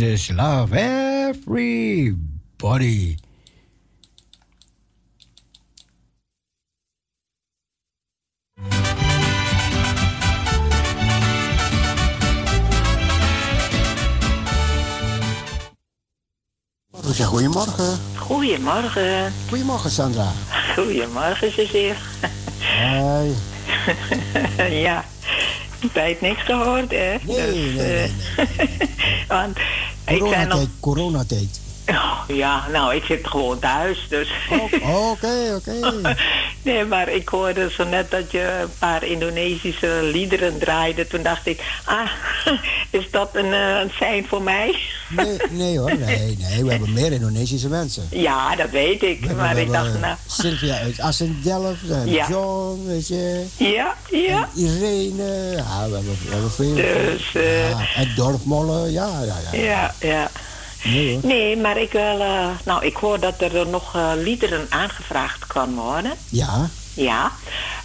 Jesus love everybody. Marusha, goedemorgen. Goedemorgen. Goedemorgen, Sandra. Goedemorgen, Cecile. Hoi. ja, tijd niks gehoord, hè? Nee, Dus, nee, eh, Want. Coronatijd, coronatijd. Oh, ja, nou, ik zit gewoon thuis, dus... Oké, oké. nee, maar ik hoorde zo net dat je een paar Indonesische liederen draaide. Toen dacht ik, ah, is dat een, eh, een sein voor mij? Nee, nee hoor, nee, nee. We hebben meer Indonesische mensen. Ja, dat weet ik. We maar ik dacht, eh, nou... Sylvia uit Assendelft en Ja. John, weet je. Ja, ja. En Irene, ja, we hebben, we hebben veel. Dus, eh, ja, en Dorpmolle, ja, ja, ja. Ja, ja. Nee. Nee, maar ik wil... eh, nou, ik hoor dat er nog eh, liederen aangevraagd kan worden. Ja, Ja.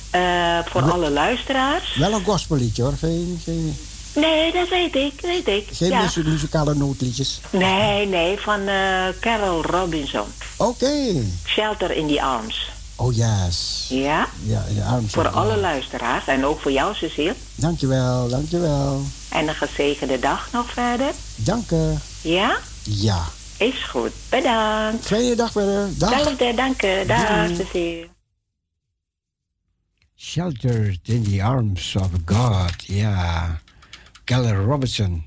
Eh, voor alle luisteraars. wel een gospelliedje hoor. Geen, geen, Nee, dat weet ik, weet ik. geen ja. muzikale noodliedjes. Nee, nee, van Carol Robinson. Oké. Shelter in the Arms. Oh, yes. Ja, Ja, in de arm. voor alle luisteraars. En ook voor jou, Cecile. Dankjewel, dankjewel. En een gezegende dag nog verder. Dank je. Ja, Ja. is goed. Bedankt. Fijne dag verder. Dag. Hetzelfde, dank je. Dag. Cecile. Sheltered in the arms of God. Ja. Keller Robertson.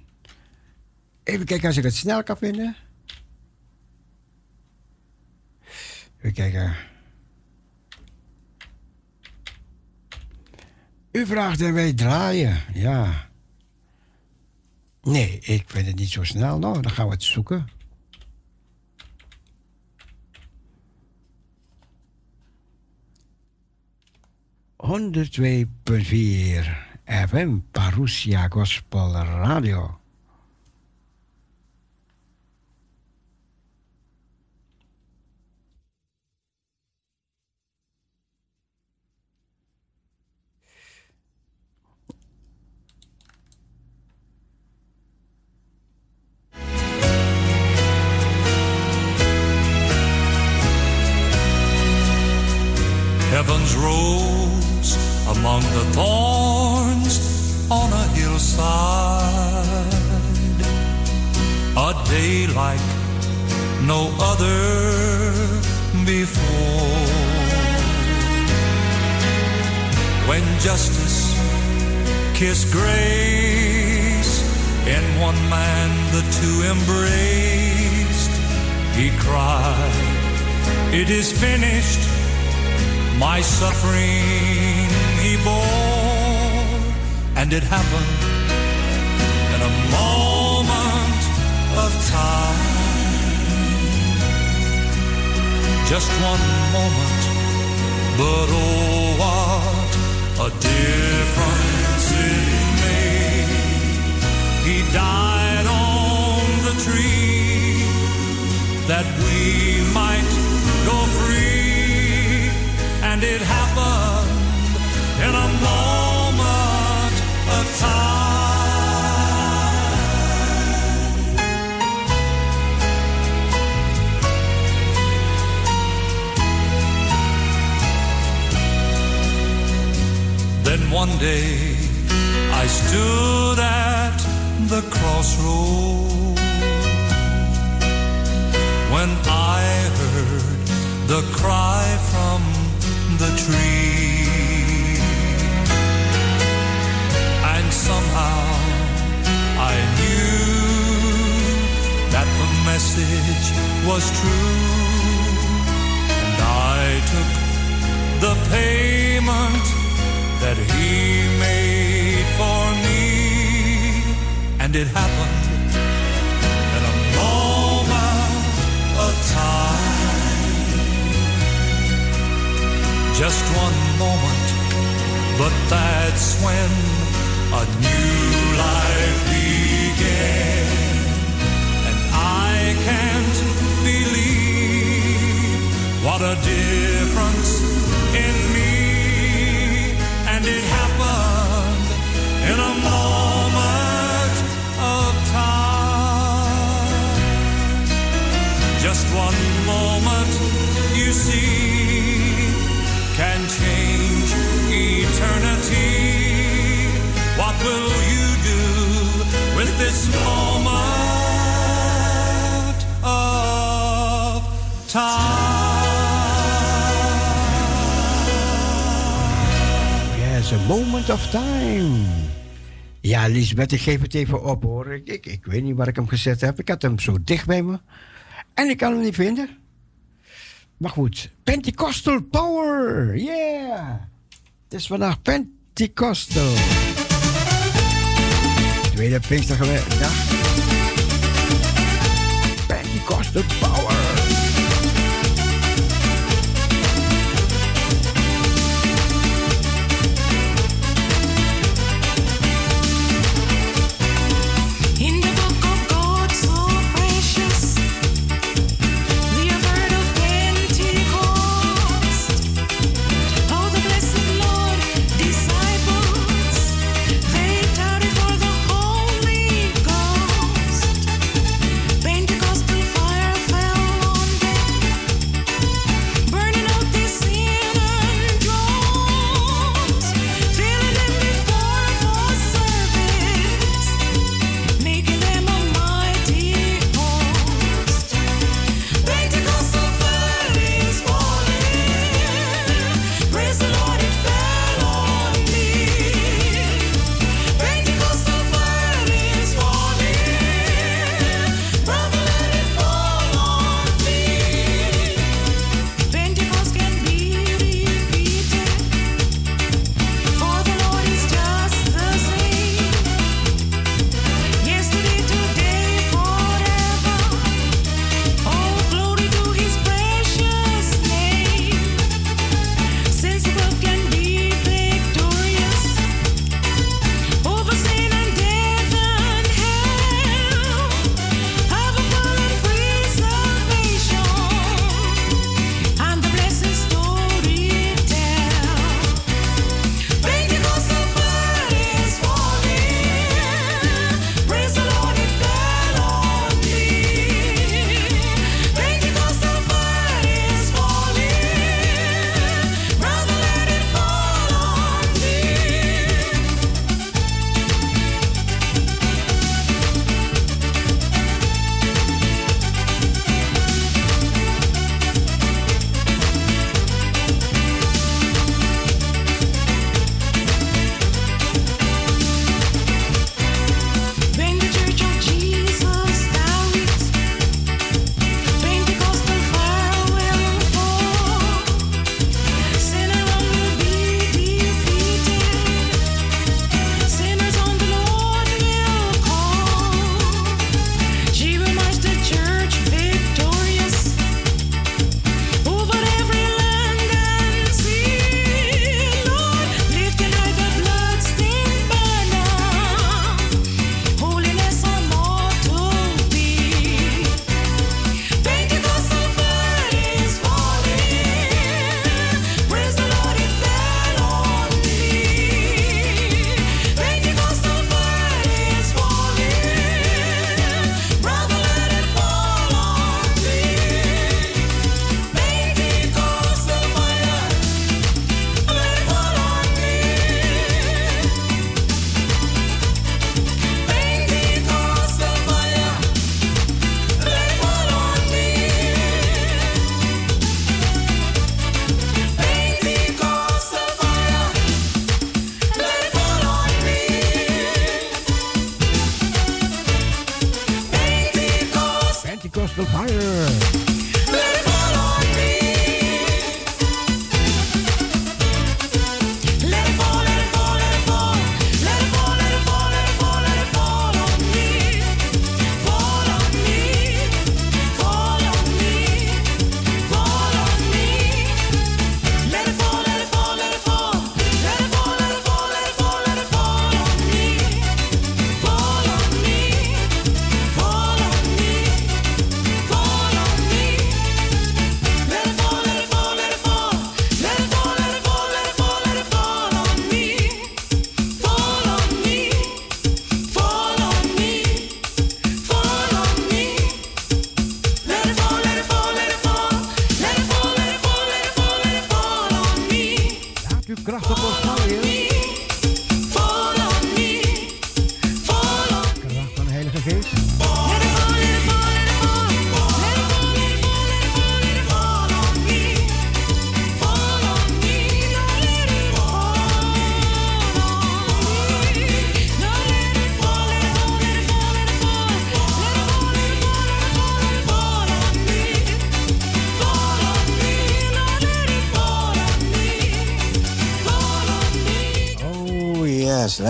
Even kijken als ik het snel kan vinden. Even kijken. U vraagt en wij draaien. Ja. Nee, ik vind het niet zo snel. Nou, dan gaan we het zoeken. ...102.4 FM Parousia Gospel Radio. Heaven's rose among the thorns on a hillside. A day like no other before. When justice kissed grace, in one man the two embraced, he cried, It is finished my suffering he bore, and it happened in a moment of time. Just one moment, but oh, what a difference it made. He died on the tree that we and it happened in a moment of time. Then one day I stood at the crossroad when I heard the cry from the tree. And somehow I knew that the message was true. And I took the payment that he made for me. And it happened in a moment of time. Just one moment, but that's when a new life began. And I can't believe what a difference in me. And it happened in a moment of time. Just one moment, you see, eternity. What will you do with this moment of time? Yes, a moment of time. Ja, Lisbeth, ik geef het even op hoor. Ik, ik, ik weet niet waar ik hem gezet heb. Ik had hem zo dicht bij me. En ik kan hem niet vinden. Maar goed, Pentecostal Power. Yeah. Het is vandaag Pentecostal. Tweede Pinksterdag. Pentecostal Power.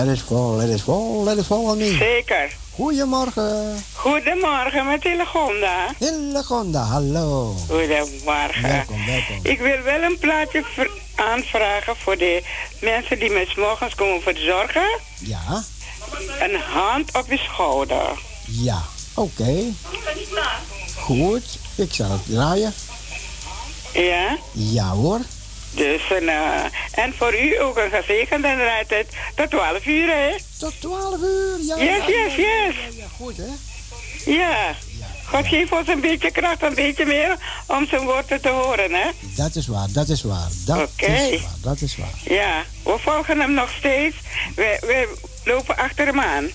Let it fall, let it fall, let it fall on me. Zeker. Goedemorgen. Goedemorgen met Hillegonda. Hillegonda, hallo. Goedemorgen. Welkom, welkom. Ik wil wel een plaatje aanvragen voor de mensen die me 's morgens komen verzorgen. Ja, Een hand op je schouder. ja, oké. Goed, ik zal het draaien. Ja? Ja hoor. Dus een, eh, en voor u ook een gezegende rijtijd tot 12 uur, hè? Tot 12 uur, ja. Yes, ja, yes, ja, yes. Ja, goed hè. Ja. God geeft ons een beetje kracht, een beetje meer om zijn woorden te horen, hè? Dat is waar, dat is waar. Dat Oké. is waar, dat is waar. Ja, we volgen hem nog steeds. We, we lopen achter hem aan.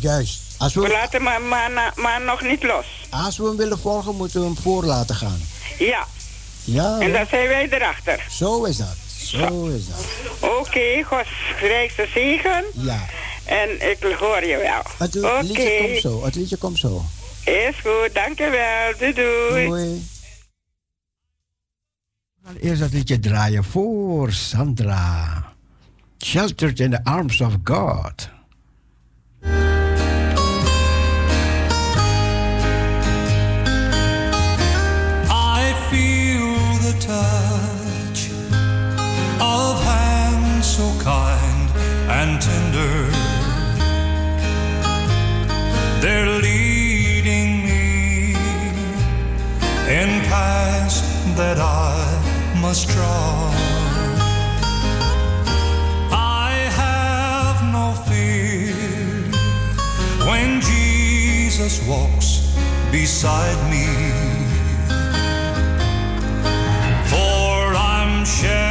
Juist. Als We we, laten maar, maar, maar nog niet los. als we hem willen volgen, moeten we hem voor laten gaan. Ja, Ja, en dan zijn wij erachter. zo is dat. Zo is dat. Oké, God rijkste zegen. Ja. En ik hoor je wel. Het Oké, liedje komt zo. Het liedje komt zo. is goed. Dankjewel. Doei doei. Doei. We gaan eerst dat liedje draaien voor Sandra. Sheltered in the arms of God. That I must draw. I have no fear when Jesus walks beside me. For I'm sheltered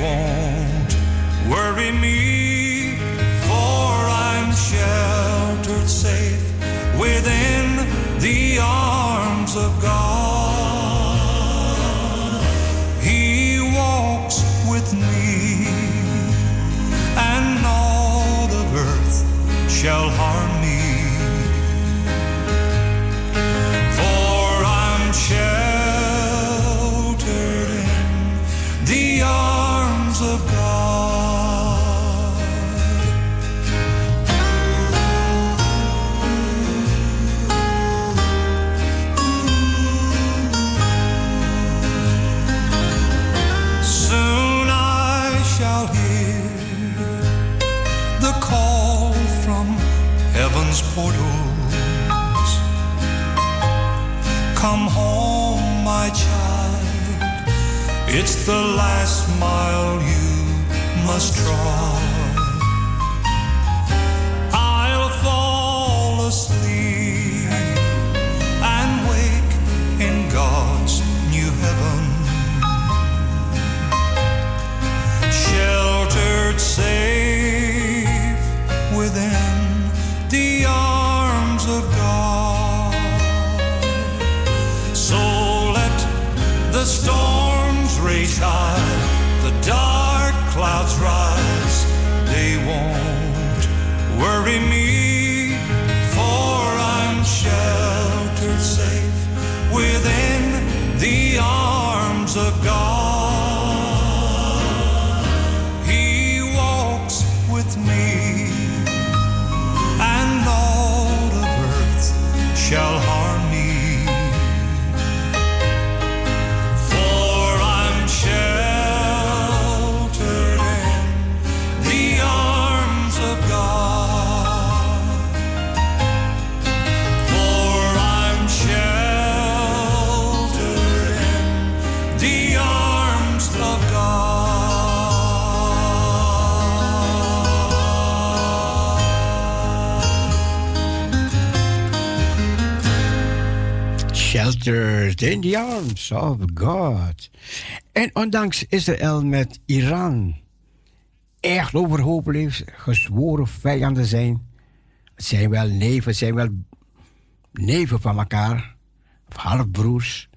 won't worry me, for I'm sheltered safe within the arms of God. He walks with me, and all of earth shall It's the last mile you must trod. Sheltered in the arms of God. En ondanks Israël met Iran echt overhoop heeft, gezworen vijanden zijn. Het zijn wel neven, zijn wel neven van elkaar, of halfbroers.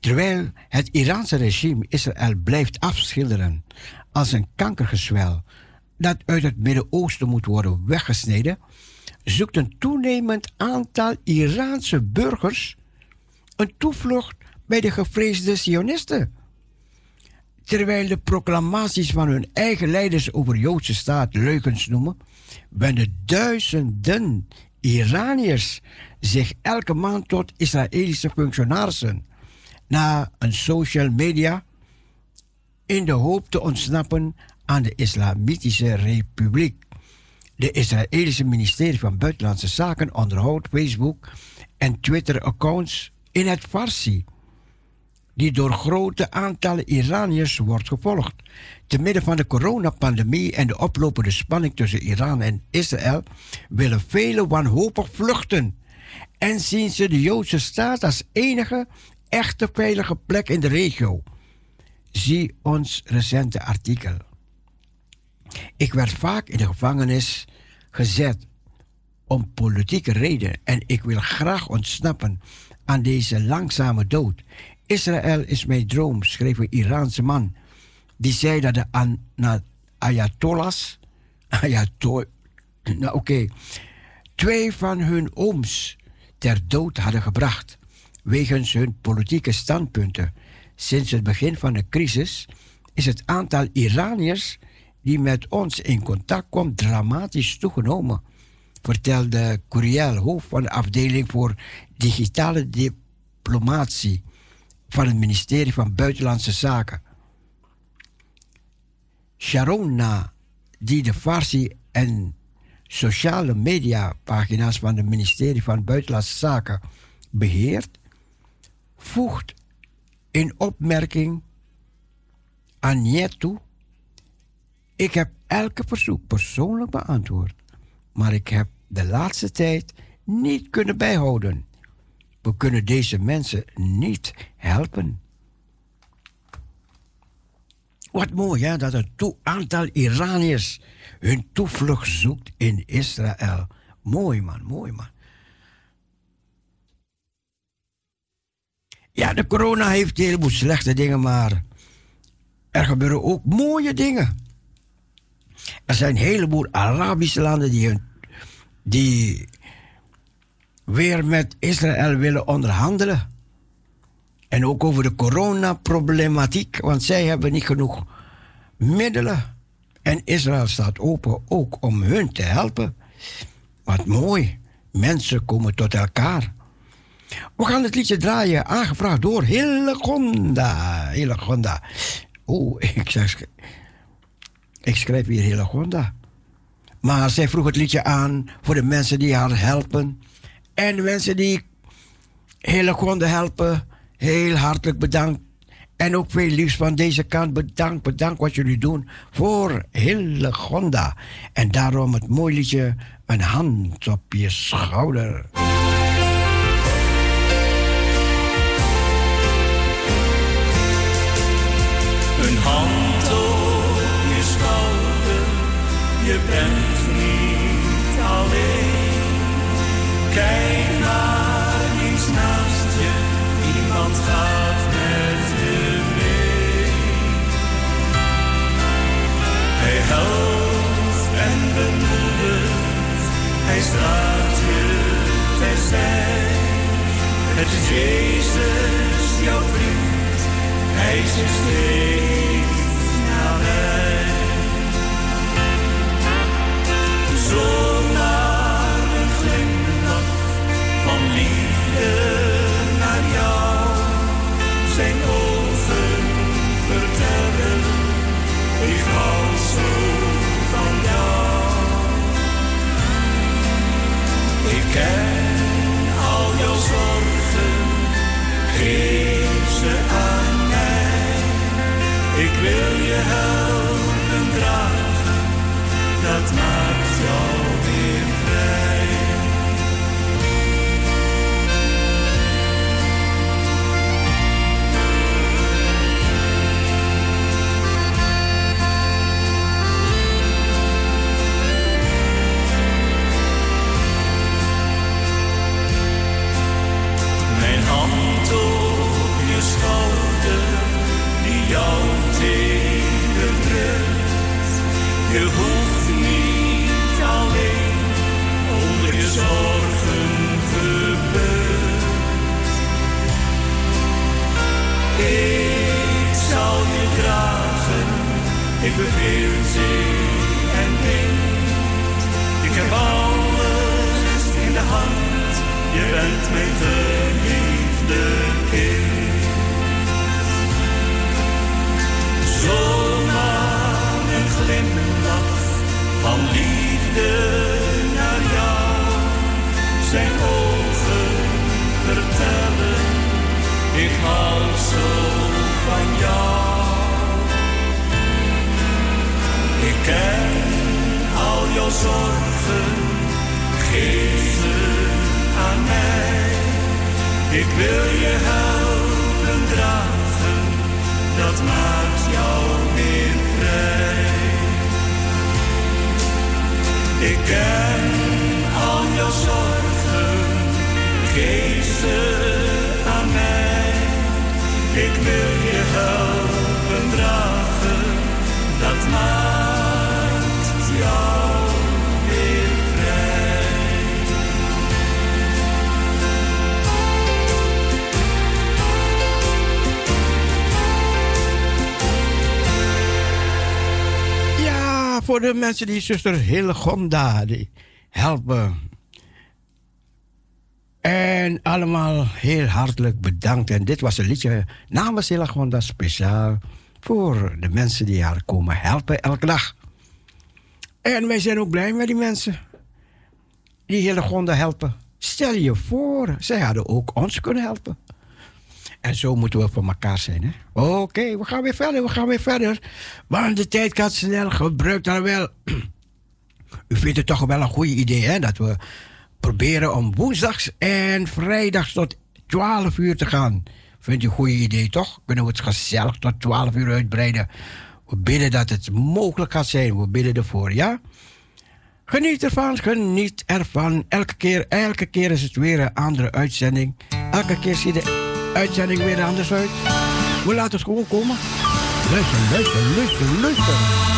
Terwijl het Iraanse regime Israël blijft afschilderen als een kankergezwel dat uit het Midden-Oosten moet worden weggesneden, zoekt een toenemend aantal Iraanse burgers een toevlucht bij de gevreesde Zionisten. Terwijl de proclamaties van hun eigen leiders over Joodse staat leugens noemen, wenden duizenden Iraniërs zich elke maand tot Israëlische functionarissen na een social media in de hoop te ontsnappen aan de Islamitische Republiek. De Israëlische ministerie van Buitenlandse Zaken onderhoudt Facebook en Twitter-accounts in het Farsi, die door grote aantallen Iraniërs wordt gevolgd. Te midden van de coronapandemie en de oplopende spanning tussen Iran en Israël willen velen wanhopig vluchten en zien ze de Joodse staat als enige echte veilige plek in de regio. Zie ons recente artikel. Ik werd vaak in de gevangenis gezet om politieke redenen en ik wil graag ontsnappen aan deze langzame dood. Israël is mijn droom, schreef een Iraanse man. Die zei dat de Ayatollahs, Ayatollah, nou oké, twee van hun ooms ter dood hadden gebracht. Wegens hun politieke standpunten. Sinds het begin van de crisis is het aantal Iraniërs die met ons in contact komt dramatisch toegenomen, vertelde Curiel, hoofd van de afdeling voor digitale diplomatie van het ministerie van Buitenlandse Zaken. Sharona, die de Farsi en sociale mediapagina's van het ministerie van Buitenlandse Zaken beheert, voegt in opmerking aan Niet toe. Ik heb elke verzoek persoonlijk beantwoord, maar ik heb de laatste tijd niet kunnen bijhouden. We kunnen deze mensen niet helpen. Wat mooi hè, dat een aantal Iraniërs hun toevlucht zoekt in Israël. Mooi man, mooi man. Ja, de corona heeft een heleboel slechte dingen, maar er gebeuren ook mooie dingen. Er zijn een heleboel Arabische landen die, hun, die weer met Israël willen onderhandelen. En ook over de coronaproblematiek, want zij hebben niet genoeg middelen. En Israël staat open ook om hun te helpen. Wat mooi. Mensen komen tot elkaar. We gaan het liedje draaien, aangevraagd door Hillegonda. Hillegonda. Oeh, ik, ik schrijf hier Hillegonda. Maar zij vroeg het liedje aan voor de mensen die haar helpen. En mensen die Hillegonda helpen, heel hartelijk bedankt. En ook veel liefst van deze kant bedankt, bedankt wat jullie doen voor Hillegonda. En daarom het mooi liedje, een hand op je schouder. Een hand op je schouder, je bent niet alleen. Kijk koud en bemoedigd. Hij straalt je terzij. Het is Jezus, jouw vriend. Hij is je steeds nabij. Zo wil je helpen dragen, dat maakt jou weer vrij. Voor de mensen die zuster Hillegonda die helpen. En allemaal heel hartelijk bedankt. En dit was een liedje namens Hillegonda speciaal voor de mensen die haar komen helpen elke dag. En wij zijn ook blij met die mensen die Hillegonda helpen. Stel je voor, zij hadden ook ons kunnen helpen. En zo moeten we voor elkaar zijn. hè? Oké, we gaan weer verder, we gaan weer verder. Want de tijd gaat snel, gebruik dan wel. U vindt het toch wel een goed idee, hè? Dat we proberen om woensdags en vrijdags tot 12 uur te gaan. Vindt u een goed idee, toch? Kunnen we het gezellig tot 12 uur uitbreiden? We bidden dat het mogelijk gaat zijn. We bidden ervoor, ja? Geniet ervan, geniet ervan. Elke keer, elke keer is het weer een andere uitzending. Elke keer ziet de uitzending weer anders uit. We laten het gewoon komen. Luister, luister, luister, luister.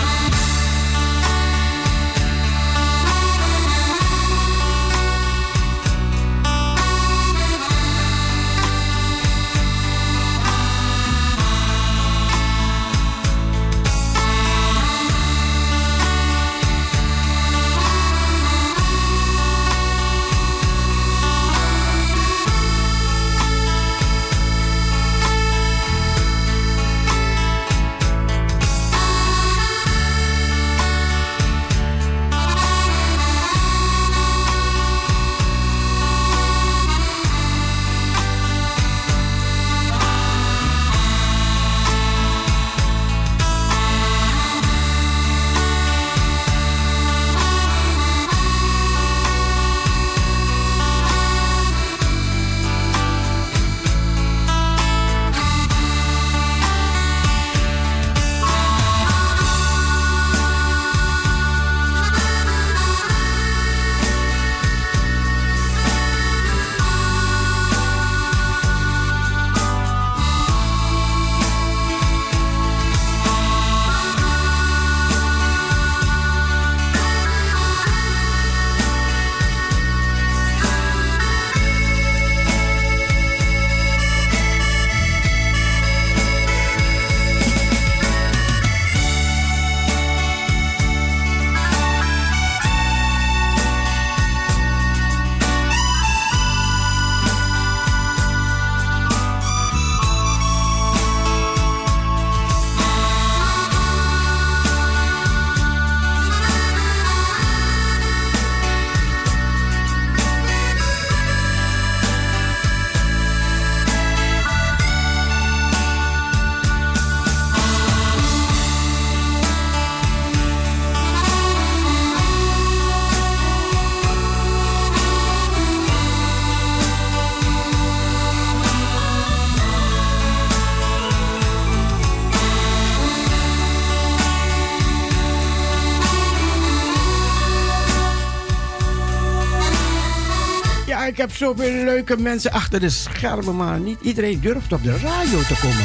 Heb zoveel leuke mensen achter de schermen, maar niet iedereen durft op de radio te komen.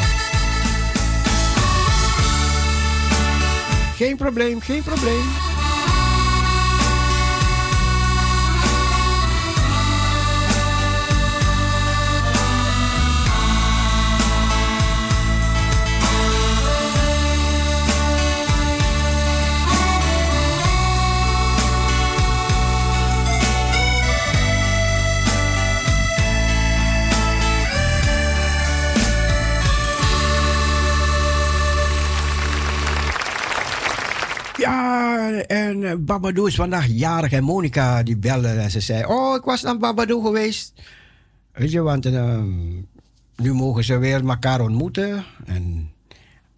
Geen probleem, geen probleem. Eh, Babadoo is vandaag jarig en Monica die belde en ze zei: Oh, ik was naar Babadoo geweest. Weet je, want ehm, nu mogen ze weer elkaar ontmoeten en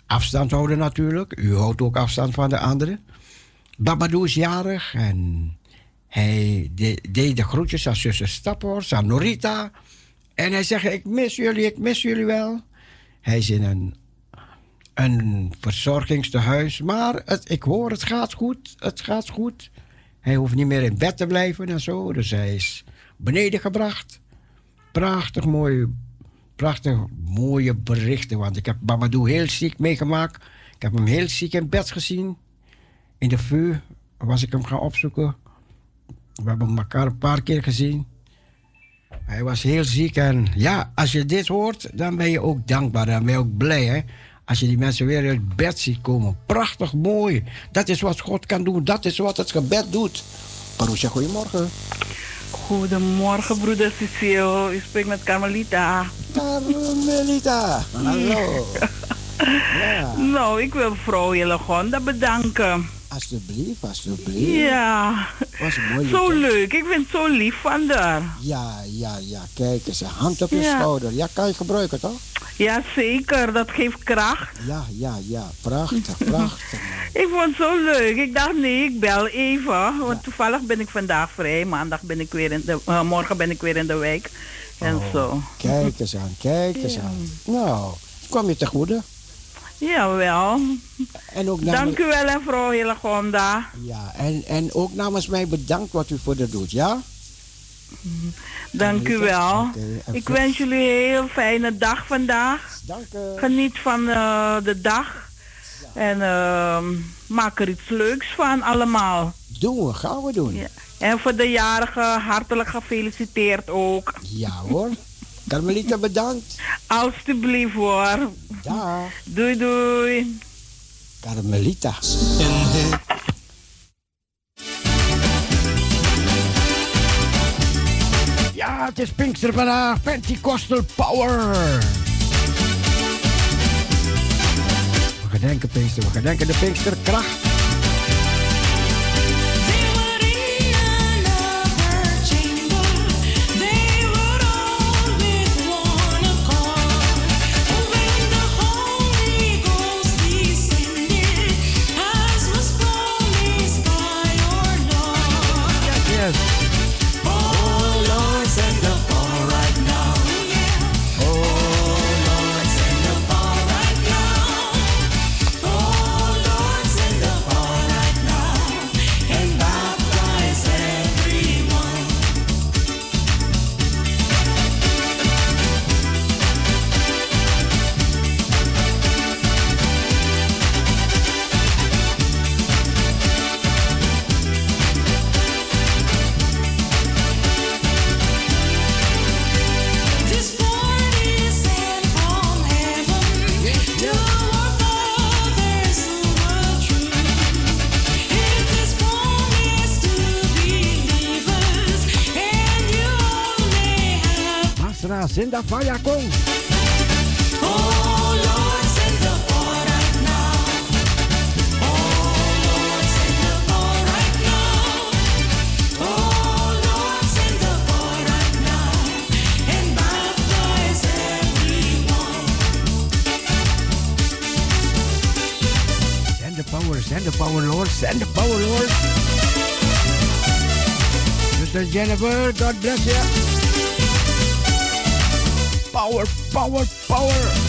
afstand houden natuurlijk. U houdt ook afstand van de anderen. Babadoo is jarig en hij de- deed de groetjes aan zuster Staphorst, aan Norita. En hij zegt: Ik mis jullie, ik mis jullie wel. Hij is in een een verzorgingstehuis. Maar ik hoor, het gaat goed. Het gaat goed. Hij hoeft niet meer in bed te blijven en zo. Dus hij is beneden gebracht. Prachtig mooi. Prachtig mooie berichten. Want ik heb Babadoo heel ziek meegemaakt. Ik heb hem heel ziek in bed gezien. In de vuur was ik hem gaan opzoeken. We hebben elkaar een paar keer gezien. Hij was heel ziek en ja, als je dit hoort, dan ben je ook dankbaar. Dan ben je ook blij, hè. Als je die mensen weer uit bed ziet komen. Prachtig mooi. Dat is wat God kan doen. Dat is wat het gebed doet. Parousia, goedemorgen. Goedemorgen, broeder Cecile. U spreekt met Carmelita. Carmelita, hallo. Ja. Nou, ik wil mevrouw Hillegonda bedanken. Alsjeblieft, alsjeblieft. Ja, Was mooi. zo lief, leuk. Ik vind het zo lief van haar. Ja, ja, ja. Kijk eens, een hand op je Ja. schouder. Ja, kan je gebruiken, toch? Ja, zeker. Dat geeft kracht. Ja, ja, ja. Prachtig, prachtig. Ik vond het zo leuk. Ik dacht, nee, ik bel even. Want toevallig ben ik vandaag vrij. Maandag ben ik weer in de... eh, morgen ben ik weer in de wijk. En zo. Kijk eens aan, kijk eens aan. Nou, kwam je te goede. Jawel. En ook namens, Dank u wel, mevrouw Hillegonda. Ja, en, en ook namens mij bedankt wat u voor dat doet, ja? Dank u wel. Ik wens jullie een heel fijne dag vandaag. Dank u. Geniet van eh, de dag. En ehm, maak er iets leuks van allemaal. Doen we, gaan we doen. Ja. En voor de jarigen hartelijk gefeliciteerd ook. Ja hoor. Carmelita, bedankt. Alsjeblieft hoor. Dag. Doei doei. Carmelita. Het is Pinkster vandaag. Pentecostal Power. We gedenken Pinkster, we gedenken de Pinksterkracht. Zinda faya kong. Oh Lord, send the power right now. Oh Lord, send the now. Oh Lord, send the now and baptize. Send the power, send the power, Lord. Send the power, Lord. Sister Jennifer, God bless you. Power, power, power.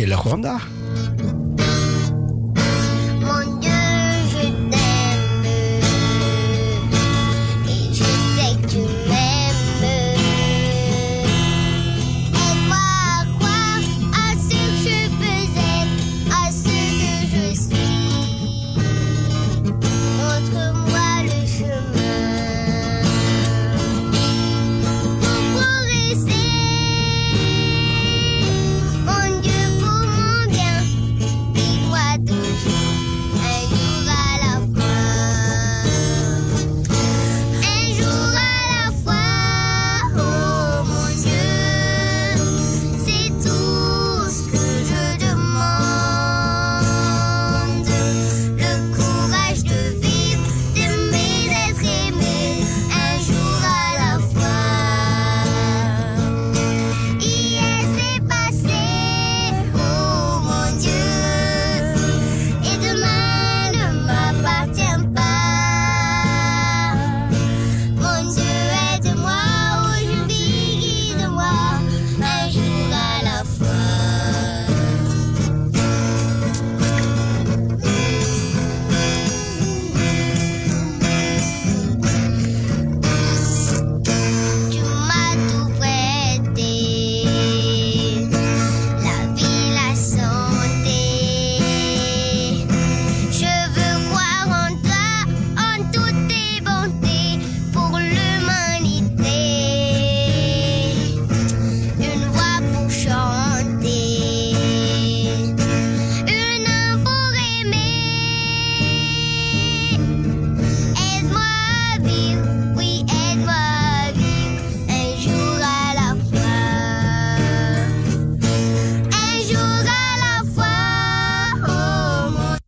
En dit kreeg ik van Hillegonda.